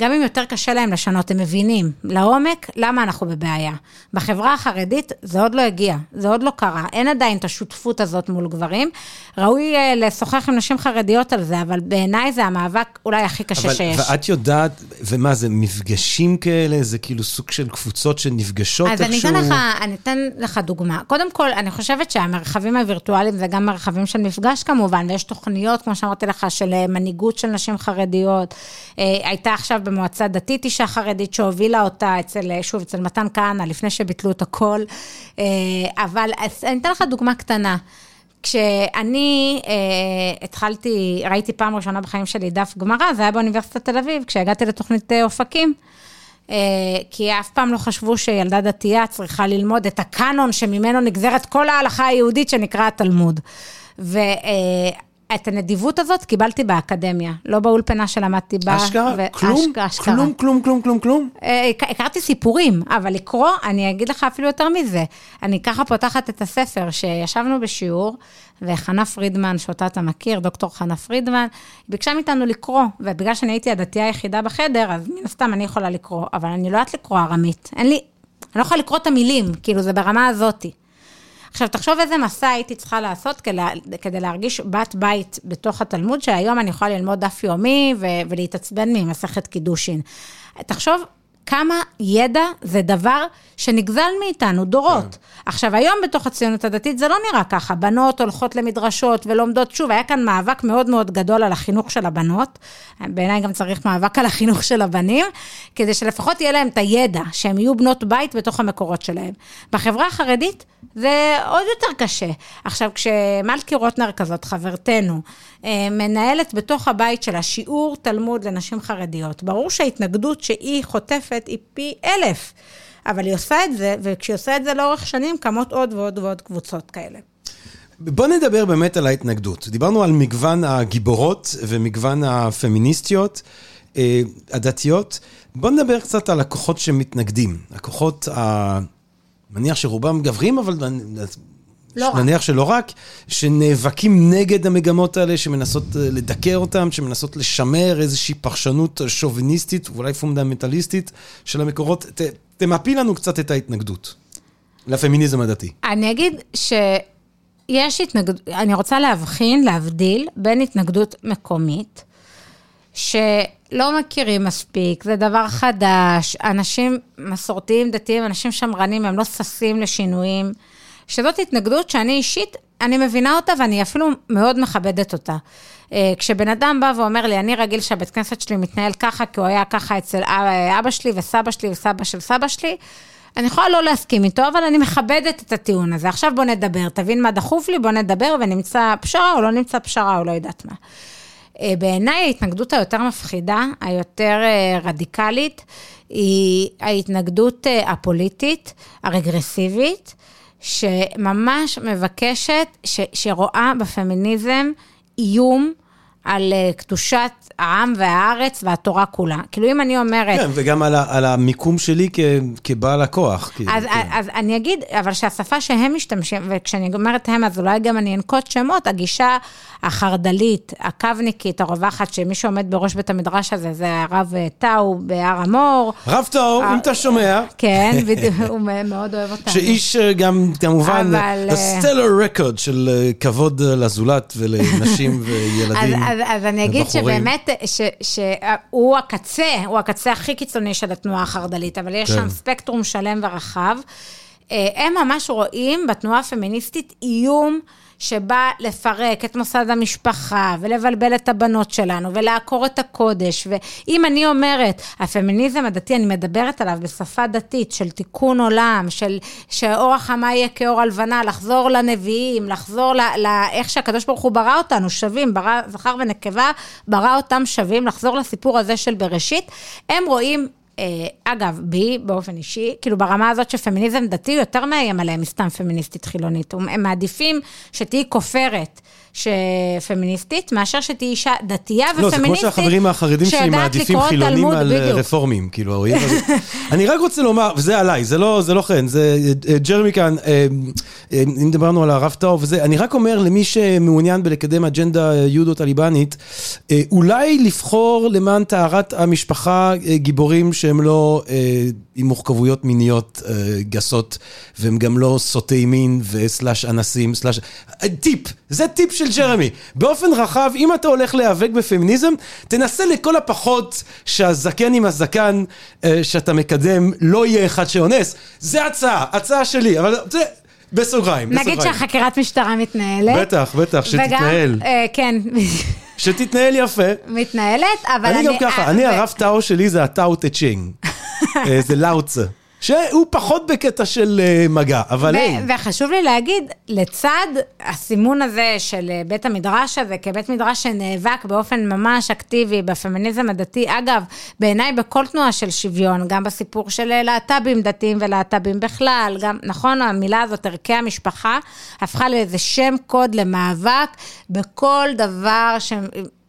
גם אם יותר קשה להם לשנות, הם מבינים לעומק למה אנחנו בבעיה. בחברה החרדית זה עוד לא הגיע, זה עוד לא קרה, אין עדיין את השותפות הזאת מול גברים. ראוי אה, לשוחח עם נשים חרדיות על זה, אבל בעיניי זה המאבק אולי הכי קשה אבל, שיש. ואת יודעת, ומה זה, מפגשים כאלה? זה כאילו סוג של קבוצות שנפגשות אז איכשהו? אני אתן, לך, אני אתן לך דוגמה. קודם כל, אני חושבת שהמרחבים הווירטואליים זה גם מרחבים של מפגש כמובן, ויש תוכניות, כמו שאמרתי לך, של אה, מנהיגות של נשים חרדיות. אה, הייתה עכשיו במועצה דתית אישה חרדית שהובילה אותה אצל, אה, שוב, אצל מתן כהנא, לפני שביטלו את הכל. אה, אבל אני אתן לך דוגמה קטנה. כשאני אה, התחלתי, ראיתי פעם ראשונה בחיים שלי דף גמרא, זה היה באוניברסיטת תל אביב, כשהגעתי לתוכנית אה, אופקים. אה, כי אף פעם לא חשבו שילדה דתייה צריכה ללמוד את הקאנון שממנו נגזרת כל ההלכה היהודית שנקרא התלמוד. ואת הנדיבות הזאת קיבלתי באקדמיה, לא באולפנה שלמדתי בה. אשכרה? ו- כלום? אשכרה, אשכרה. כלום, כלום, כלום, כלום, כלום? אה, הכ- הכרתי סיפורים, אבל לקרוא, אני אגיד לך אפילו יותר מזה. אני ככה פותחת את הספר, שישבנו בשיעור, וחנה פרידמן, שאותה אתה מכיר, דוקטור חנה פרידמן, ביקשה מאיתנו לקרוא, ובגלל שאני הייתי הדתייה היחידה בחדר, אז מן הסתם אני יכולה לקרוא, אבל אני לא יודעת לקרוא ארמית. אין לי, אני לא יכולה לקרוא את המילים, כאילו, זה ברמה הזאתי. עכשיו, תחשוב איזה מסע הייתי צריכה לעשות כדי, כדי להרגיש בת בית בתוך התלמוד, שהיום אני יכולה ללמוד דף יומי ו- ולהתעצבן ממסכת קידושין. תחשוב כמה ידע זה דבר שנגזל מאיתנו דורות. כן. עכשיו, היום בתוך הציונות הדתית זה לא נראה ככה. בנות הולכות למדרשות ולומדות, שוב, היה כאן מאבק מאוד מאוד גדול על החינוך של הבנות. בעיניי גם צריך מאבק על החינוך של הבנים, כדי שלפחות יהיה להם את הידע, שהם יהיו בנות בית בתוך המקורות שלהם. בחברה החרדית זה עוד יותר קשה. עכשיו, כשמלכי רוטנר כזאת, חברתנו, מנהלת בתוך הבית שלה שיעור תלמוד לנשים חרדיות, ברור שההתנגדות שהיא חוטפת היא פי אלף. אבל היא עושה את זה, וכשהיא עושה את זה לאורך שנים, קמות עוד ועוד ועוד קבוצות כאלה. בוא נדבר באמת על ההתנגדות. דיברנו על מגוון הגיבורות ומגוון הפמיניסטיות אה, הדתיות. בוא נדבר קצת על הכוחות שמתנגדים. הכוחות, ה... מניח שרובם גברים, אבל לא רק. נניח שלא רק, שנאבקים נגד המגמות האלה, שמנסות אה, לדכא אותם, שמנסות לשמר איזושהי פרשנות שוביניסטית, ואולי פונדמנטליסטית של המקורות. ת, תמפי לנו קצת את ההתנגדות לפמיניזם הדתי. אני אגיד שיש התנגדות, אני רוצה להבחין, להבדיל, בין התנגדות מקומית, שלא מכירים מספיק, זה דבר חדש, אנשים מסורתיים, דתיים, אנשים שמרנים, הם לא ששים לשינויים, שזאת התנגדות שאני אישית, אני מבינה אותה ואני אפילו מאוד מכבדת אותה. אה, כשבן אדם בא ואומר לי, אני רגיל שהבית כנסת שלי מתנהל ככה, כי הוא היה ככה אצל אבא, אבא שלי וסבא שלי וסבא של סבא שלי, אני יכולה לא להסכים איתו, אבל אני מכבדת את הטיעון הזה. עכשיו בוא נדבר, תבין מה דחוף לי, בוא נדבר ונמצא פשרה או לא נמצא פשרה או לא יודעת מה. אה, בעיניי ההתנגדות היותר מפחידה, היותר אה, רדיקלית, היא ההתנגדות אה, הפוליטית, הרגרסיבית, שממש מבקשת, ש, שרואה בפמיניזם איום על קדושת העם והארץ והתורה כולה. כאילו, אם אני אומרת... כן, וגם על, ה, על המיקום שלי כ, כבעל הכוח. כאילו, אז, כן. אז אני אגיד, אבל שהשפה שהם משתמשים, וכשאני אומרת הם, אז אולי גם אני אנקוט שמות, הגישה החרד"לית, הקו-ניקית, הרווחת, שמי שעומד בראש בית המדרש הזה, זה הרב טאו בהר המור. רב טאו, אם אתה שומע. כן, <laughs> בדיוק, הוא מאוד אוהב אותנו. שאיש אה, גם, כמובן, אבל, stellar record של אה, כבוד אה, לזולת ולנשים <laughs> וילדים אז, אז, אז אני אגיד ובחורים. שבאמת, ש- שהוא הקצה, הוא הקצה הכי קיצוני של התנועה החרד"לית, אבל יש כן. שם ספקטרום שלם ורחב. אה, הם ממש רואים בתנועה הפמיניסטית איום שבא לפרק את מוסד המשפחה ולבלבל את הבנות שלנו ולעקור את הקודש. ואם אני אומרת, הפמיניזם הדתי, אני מדברת עליו בשפה דתית של תיקון עולם, של שאור החמה יהיה כאור הלבנה, לחזור לנביאים, לחזור לאיך שהקדוש ברוך הוא ברא אותנו, שווים, ברא זכר ונקבה, ברא אותם שווים, לחזור לסיפור הזה של בראשית. הם רואים אגב, בי באופן אישי, כאילו ברמה הזאת שפמיניזם דתי יותר מאיים עליהם מסתם פמיניסטית חילונית. הם מעדיפים שתהיי כופרת שפמיניסטית, מאשר שתהיי אישה דתייה לא, זה כמו ופמיניסטית, שהחברים החרדים שלי שיודעת מעדיפים לקרוא חילונים תלמוד, על אה, בדיוק. רפורמים, כאילו, האויב הזה. <laughs> אני רק רוצה לומר, וזה עליי, זה לא, זה לא חן, זה אה, ג'רמי כאן, אה, אה, אם דיברנו על הרב טאו וזה, אני רק אומר למי שמעוניין בלקדם אג'נדה אה, יהודו-טליבנית, אה, אולי לבחור למען טהרת המשפחה אה, גיבורים שהם לא אה, עם מורכבויות מיניות אה, גסות, והם גם לא סוטי מין וסלאש אנסים, סלאש... אה, טיפ, זה טיפ של ג'רמי. באופן רחב, אם אתה הולך להיאבק בפמיניזם, תנסה לכל הפחות שהזקן עם הזקן אה, שאתה מקדם לא יהיה אחד שאונס. זה הצעה, הצעה שלי, אבל זה בסוגריים. נגיד בסוגריים. שהחקירת משטרה מתנהלת. בטח, בטח, שתתנהל. וגם, אה, כן, <laughs> שתתנהל יפה. מתנהלת, אבל אני גם ככה, אני הרב טאו שלי זה הטאו טה צ'ינג. <laughs> אה, זה לאוצה. שהוא פחות בקטע של אה, מגע, אבל. ו- וחשוב לי להגיד, לצד הסימון הזה של אה, בית המדרש הזה, כבית מדרש שנאבק באופן ממש אקטיבי בפמיניזם הדתי, אגב, בעיניי בכל תנועה של שוויון, גם בסיפור של אה, להט"בים דתיים ולהט"בים בכלל, גם, נכון, המילה הזאת, ערכי המשפחה, הפכה לאיזה שם קוד למאבק בכל דבר ש...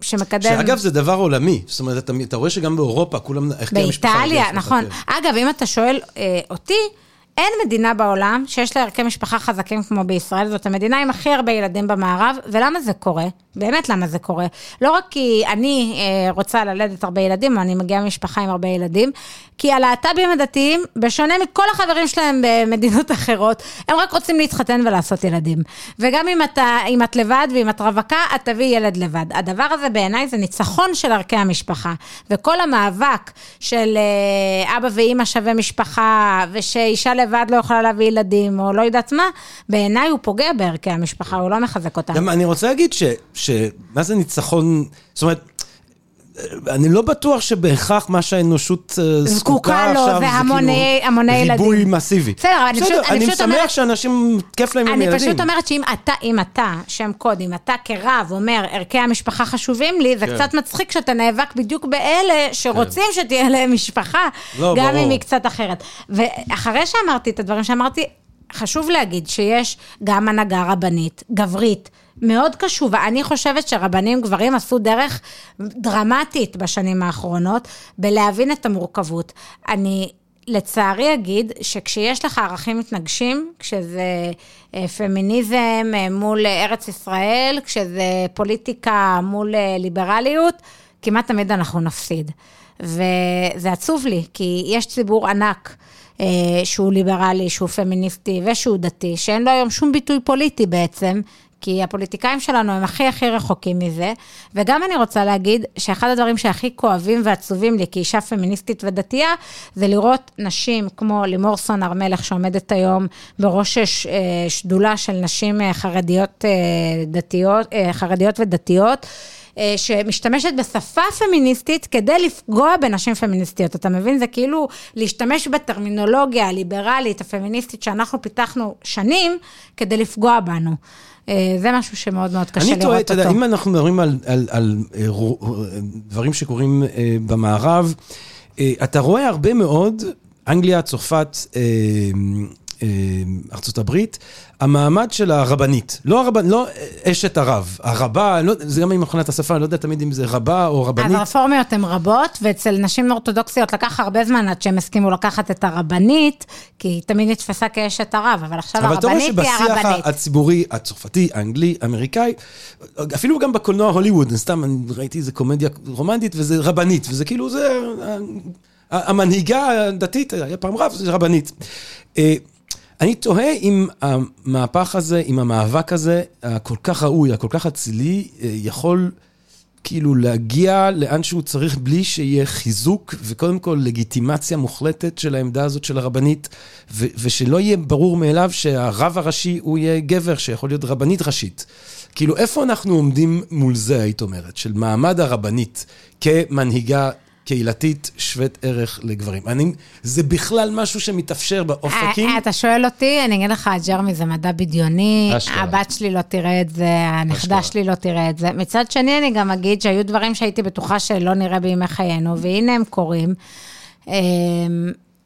שמקדם... שאגב, זה דבר עולמי. זאת אומרת, אתה, אתה רואה שגם באירופה, כולם... באיטליה, נכון. אגב, אם אתה שואל אה, אותי, אין מדינה בעולם שיש לה ערכי משפחה חזקים כמו בישראל, זאת המדינה עם הכי הרבה ילדים במערב, ולמה זה קורה? באמת למה זה קורה? לא רק כי אני אה, רוצה ללדת הרבה ילדים, או אני מגיעה ממשפחה עם הרבה ילדים, כי הלהט"בים הדתיים, בשונה מכל החברים שלהם במדינות אחרות, הם רק רוצים להתחתן ולעשות ילדים. וגם אם, אתה, אם את לבד ואם את רווקה, את תביאי ילד לבד. הדבר הזה בעיניי זה ניצחון של ערכי המשפחה. וכל המאבק של אה, אבא ואימא שווה משפחה, ושאישה לבד לא יכולה להביא ילדים, או לא יודעת מה, בעיניי הוא פוגע בערכי המשפחה, הוא לא מחזק אותם. אני רוצה להגיד ש... ש... מה זה ניצחון? זאת אומרת... אני לא בטוח שבהכרח מה שהאנושות אה, זקוקה לו, עכשיו זה ריבוי ילדים. מסיבי. בסדר, אבל אני פשוט- אני אני אומרת- שאנשים, כיף להם עם אני ילדים. פשוט אומרת שאם אתה, אם אתה, שם קוד, אם אתה כרב אומר, ערכי המשפחה חשובים לי, זה כן. קצת מצחיק שאתה נאבק בדיוק באלה שרוצים שתהיה להם משפחה, לא, גם ברור. אם היא קצת אחרת. ואחרי שאמרתי את הדברים שאמרתי, חשוב להגיד שיש גם הנהגה רבנית, גברית, מאוד קשובה. אני חושבת שרבנים גברים עשו דרך דרמטית בשנים האחרונות בלהבין את המורכבות. אני לצערי אגיד שכשיש לך ערכים מתנגשים, כשזה אה, פמיניזם אה, מול ארץ ישראל, כשזה פוליטיקה מול אה, ליברליות, כמעט תמיד אנחנו נפסיד. וזה עצוב לי, כי יש ציבור ענק. שהוא ליברלי, שהוא פמיניסטי ושהוא דתי, שאין לו היום שום ביטוי פוליטי בעצם, כי הפוליטיקאים שלנו הם הכי הכי רחוקים מזה. וגם אני רוצה להגיד שאחד הדברים שהכי כואבים ועצובים לי כאישה פמיניסטית ודתייה, זה לראות נשים כמו לימור סון הר מלך, שעומדת היום בראש אה, שדולה של נשים אה, חרדיות, אה, דתיות, חרדיות ודתיות. שמשתמשת בשפה פמיניסטית כדי לפגוע בנשים פמיניסטיות. אתה מבין? זה כאילו להשתמש בטרמינולוגיה הליברלית, הפמיניסטית שאנחנו פיתחנו שנים, כדי לפגוע בנו. אה, זה משהו שמאוד מאוד קשה לראות אותו. אני טועה, אתה יודע, אם אנחנו מדברים על, על, על אה, רו- דברים שקורים אה, במערב, אה, אתה רואה הרבה מאוד, אנגליה, צרפת, אה, אה, ארצות הברית, המעמד של הרבנית, לא, הרבנ, לא אשת הרב, הרבה, לא, זה גם עם מכונת השפה, אני לא יודע תמיד אם זה רבה או רבנית. הרפורמיות הן רבות, ואצל נשים אורתודוקסיות לקח הרבה זמן עד שהם הסכימו לקחת את הרבנית, כי היא תמיד נתפסה כאשת הרב, אבל עכשיו אבל אתה רואה הרבנית היא שבשיח הרבנית. הציבורי, הצרפתי, האנגלי, האמריקאי, אפילו גם בקולנוע הוליווד, סתם אני ראיתי איזה קומדיה רומנטית, וזה רבנית, וזה כאילו, זה... המנהיגה הדתית, היה פעם רב, זה רבנית. אני תוהה אם המהפך הזה, אם המאבק הזה, הכל כך ראוי, הכל כך אצילי, אה, יכול כאילו להגיע לאן שהוא צריך בלי שיהיה חיזוק, וקודם כל לגיטימציה מוחלטת של העמדה הזאת של הרבנית, ו- ושלא יהיה ברור מאליו שהרב הראשי הוא יהיה גבר, שיכול להיות רבנית ראשית. כאילו, איפה אנחנו עומדים מול זה, היית אומרת, של מעמד הרבנית כמנהיגה קהילתית שוות ערך לגברים? אני, זה בכלל משהו שמתאפשר באופקים? אה, אתה שואל אותי, אני אגיד לך, ג'רמי זה מדע בדיוני, אשכרה. הבת שלי לא תראה את זה, הנכדה. שלי לא תראה את זה. מצד שני, אני גם אגיד שהיו דברים שהייתי בטוחה שלא נראה בימי חיינו, והנה הם קורים. אמ,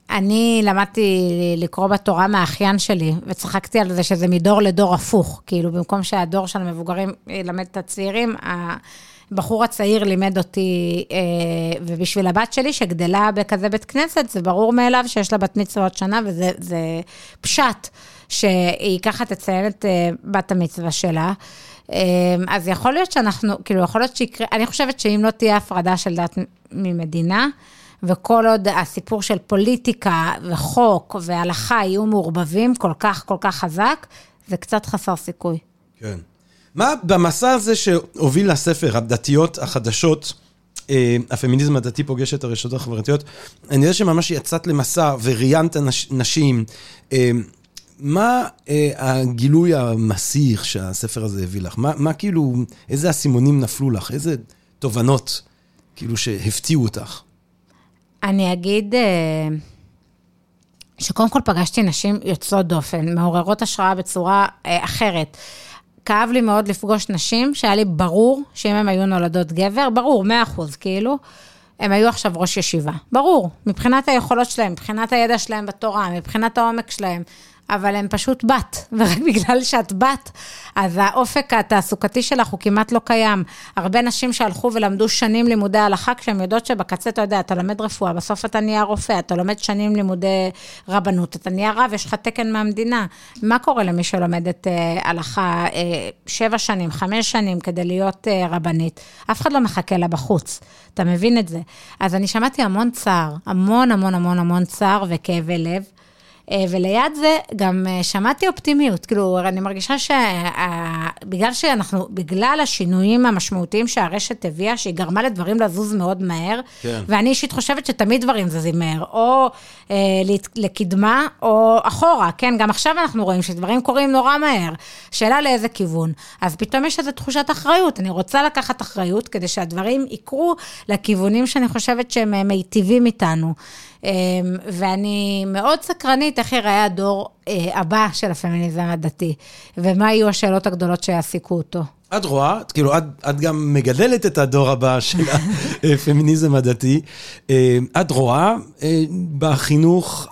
אני למדתי לקרוא בתורה מהאחיין שלי, וצחקתי על זה שזה מדור לדור הפוך. כאילו, במקום שהדור של המבוגרים ילמד את הצעירים, הבחור הצעיר לימד אותי, אה, ובשביל הבת שלי, שגדלה בכזה בית כנסת, זה ברור מאליו שיש לה בת מצווה עוד שנה, וזה זה פשט, שהיא ככה תציין את אה, בת המצווה שלה. אה, אז יכול להיות שאנחנו, כאילו, יכול להיות שיקרה, אני חושבת שאם לא תהיה הפרדה של דת ממדינה, וכל עוד הסיפור של פוליטיקה וחוק והלכה יהיו מעורבבים כל כך כל כך חזק, זה קצת חסר סיכוי. כן. מה במסע הזה שהוביל לספר, הדתיות החדשות, אה, הפמיניזם הדתי פוגש את הרשתות החברתיות, אני יודע שממש יצאת למסע וראיינת נש, נשים. אה, מה אה, הגילוי המסיך שהספר הזה הביא לך? מה, מה כאילו, איזה אסימונים נפלו לך? איזה תובנות כאילו שהפתיעו אותך? אני אגיד אה, שקודם כל פגשתי נשים יוצאות דופן, מעוררות השראה בצורה אה, אחרת. כאב לי מאוד לפגוש נשים שהיה לי ברור שאם הן היו נולדות גבר, ברור, מאה אחוז, כאילו, הם היו עכשיו ראש ישיבה. ברור, מבחינת היכולות שלהם, מבחינת הידע שלהם בתורה, מבחינת העומק שלהם. אבל הם פשוט בת, <laughs> ורק בגלל שאת בת, אז האופק התעסוקתי שלך הוא כמעט לא קיים. הרבה נשים שהלכו ולמדו שנים לימודי הלכה, כשהן יודעות שבקצה, אתה יודע, אתה לומד רפואה, בסוף אתה נהיה רופא, אתה לומד שנים לימודי רבנות, אתה נהיה רב, יש לך תקן מהמדינה. מה קורה למי שלומדת אה, הלכה אה, שבע שנים, חמש שנים, כדי להיות אה, רבנית? אף אחד לא מחכה לה בחוץ, אתה מבין את זה? אז אני שמעתי המון צער, המון המון המון המון צער וכאבי לב. אה, וליד זה גם אה, שמעתי אופטימיות, כאילו, אני מרגישה שבגלל שאנחנו, בגלל השינויים המשמעותיים שהרשת הביאה, שהיא גרמה לדברים לזוז מאוד מהר, כן. ואני אישית חושבת שתמיד דברים זזים מהר, או אה, לקדמה או אחורה, כן? גם עכשיו אנחנו רואים שדברים קורים נורא מהר. שאלה לאיזה כיוון. אז פתאום יש איזו תחושת אחריות. אני רוצה לקחת אחריות כדי שהדברים יקרו לכיוונים שאני חושבת שהם אה, מיטיבים איתנו. אה, ואני מאוד סקרנית איך ייראה הדור אה, הבא של הפמיניזם הדתי, ומה יהיו השאלות הגדולות שיעסיקו אותו. את רואה, כאילו, את, את גם מגדלת את הדור הבא של הפמיניזם הדתי. אה, את רואה אה, בחינוך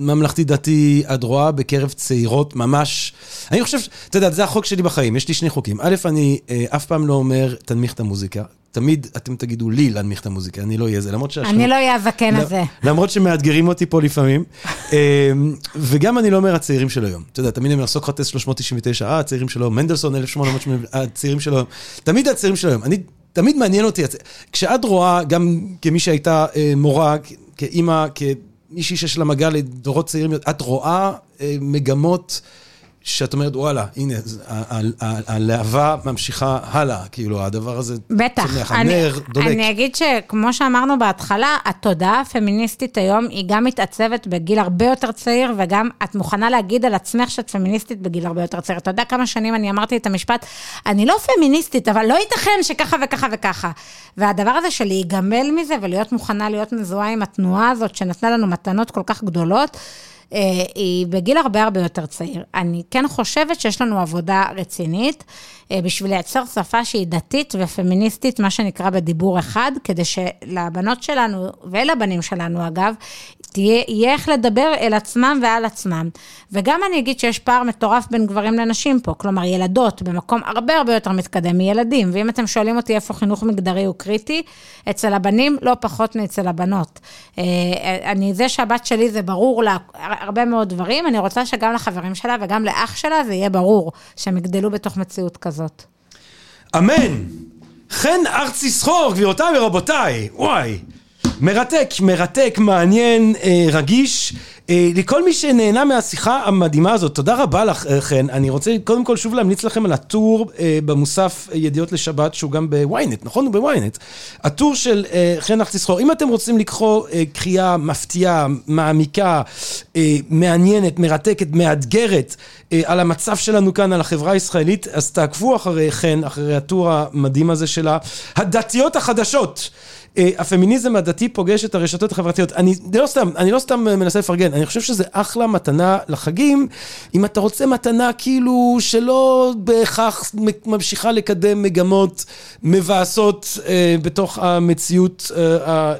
הממלכתי-דתי, את רואה בקרב צעירות ממש... אני חושב, אתה יודע, זה החוק שלי בחיים, יש לי שני חוקים. א', אני אה, אף פעם לא אומר, תנמיך את המוזיקה. תמיד אתם תגידו לי להנמיך את המוזיקה, אני לא אהיה זה, למרות שהשם... אני לא אהיה הזקן הזה. למרות שמאתגרים אותי פה לפעמים. <laughs> אמ, וגם אני לא אומר הצעירים של היום. אתה יודע, תמיד אני אומר סוקרטס 399, אה, הצעירים של היום, מנדלסון 1880, אה, הצעירים של היום. תמיד הצעירים של היום. אני, תמיד מעניין אותי, כשאת רואה, גם כמי שהייתה אה, מורה, כ- כמישהי שיש לה מגע לדורות צעירים, את רואה אה, מגמות שאת אומרת, וואלה, הנה, הלהבה ממשיכה הלאה, כאילו, הדבר הזה בטח. צומח, אני, הנר דולק. אני אגיד שכמו שאמרנו בהתחלה, התודעה הפמיניסטית היום היא גם מתעצבת בגיל הרבה יותר צעיר, וגם את מוכנה להגיד על עצמך שאת פמיניסטית בגיל הרבה יותר צעיר. אתה יודע כמה שנים אני אמרתי את המשפט, אני לא פמיניסטית, אבל לא ייתכן שככה וככה וככה. והדבר הזה של להיגמל מזה ולהיות מוכנה להיות מזוהה עם התנועה הזאת, שנתנה לנו מתנות כל כך גדולות, היא בגיל הרבה הרבה יותר צעיר. אני כן חושבת שיש לנו עבודה רצינית אה, בשביל לייצר שפה שהיא דתית ופמיניסטית, מה שנקרא בדיבור אחד, כדי שלבנות שלנו ולבנים שלנו, אגב, תהיה, יהיה איך לדבר אל עצמם ועל עצמם. וגם אני אגיד שיש פער מטורף בין גברים לנשים פה, כלומר ילדות במקום הרבה הרבה יותר מתקדם מילדים, ואם אתם שואלים אותי איפה חינוך מגדרי הוא קריטי, אצל הבנים לא פחות מאצל הבנות. אה, אני, זה שהבת שלי זה ברור לה הרבה מאוד דברים, אני רוצה שגם לחברים שלה וגם לאח שלה זה יהיה ברור, שהם יגדלו בתוך מציאות כזאת. אמן. חן ארצי סחור, גבירותיי ורבותיי, וואי. מרתק, מרתק, מעניין, אה, רגיש. אה, לכל מי שנהנה מהשיחה המדהימה הזאת, תודה רבה לך, אה, חן. אני רוצה קודם כל שוב להמליץ לכם על הטור אה, במוסף ידיעות לשבת, שהוא גם בוויינט, נכון? הוא בוויינט. הטור של חן ארצי סחור. אם אתם רוצים אה, קריאה מפתיעה, מעמיקה, מעניינת, מרתקת, מאתגרת, על המצב שלנו כאן, על החברה הישראלית, אז תעקבו אחרי חן, אחרי הטור המדהים הזה שלה. הדתיות החדשות. אה, הפמיניזם הדתי פוגש את הרשתות החברתיות. אני לא סתם, אני לא סתם מנסה לפרגן, אני חושב שזה אחלה מתנה לחגים, אם אתה רוצה מתנה כאילו שלא בהכרח ממשיכה לקדם מגמות מבאסות אה, בתוך המציאות אה,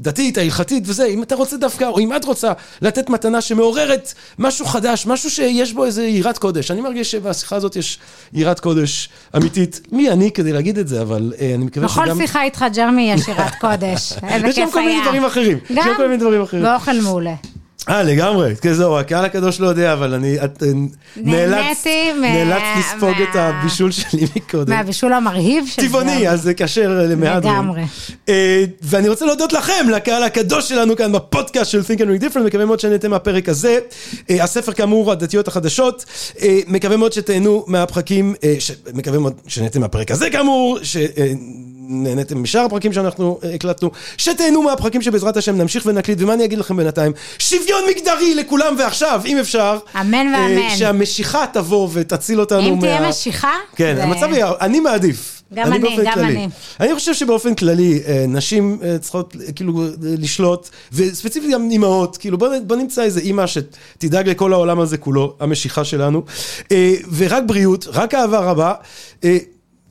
הדתית, ההלכתית וזה, אם אתה רוצה דווקא, או אם את רוצה לתת מתנה שמעוררת משהו חדש, משהו שיש בו איזה יראת קודש. אני מרגיש שבשיחה הזאת יש יראת קודש אמיתית. מי אני כדי להגיד את זה, אבל אה, אני מקווה שגם... בכל שיחה איתך, ג'רמי, יש שירת קודש. <laughs> יש שם כל מיני. דברים אחרים. יש שם גם כל מיני דברים אחרים. באוכל מעולה. אה, לגמרי. כן, זהו, הקהל הקדוש לא יודע, אבל אני... אה, נאלצת לספוג את הבישול שלי מקודם. מהבישול המרהיב של טבעוני. אז זה כשר למהדרין. לגמרי. אה, ואני רוצה להודות לכם, לקהל הקדוש שלנו כאן בפודקאסט של Think and Ring Different, מקווה מאוד שנהנתם מהפרק הזה. אה, הספר כאמור, הדתיות החדשות. מקווה מאוד שתהנו מהפרקים, מקווה מאוד שנהנתם מהפרק הזה כאמור, שנהנתם משאר הפרקים שאנחנו אה, הקלטנו, שתהנו מהפרקים שבעזרת השם נמשיך ונקליט, ומה אני אגיד לכם בינתיים? שוויון מגדרי לכולם ועכשיו, אם אפשר. אמן אה, ואמן. שהמשיכה תבוא ותציל אותנו אם מה... תהיה משיכה, כן, זה- המצב יהיה, אני מעדיף. גם אני, באופן גם כללי. אני. אני חושב שבאופן כללי, אה, נשים צריכות כאילו לשלוט, וספציפית גם אימהות, כאילו בוא, בוא נמצא איזה אימא שתדאג לכל העולם הזה כולו, המשיכה שלנו, ורק בריאות, רק אהבה רבה,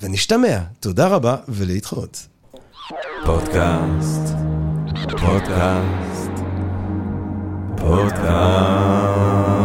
ונשתמע. תודה רבה ולהתחרות. פודקאסט, פודקאסט, פודקאסט.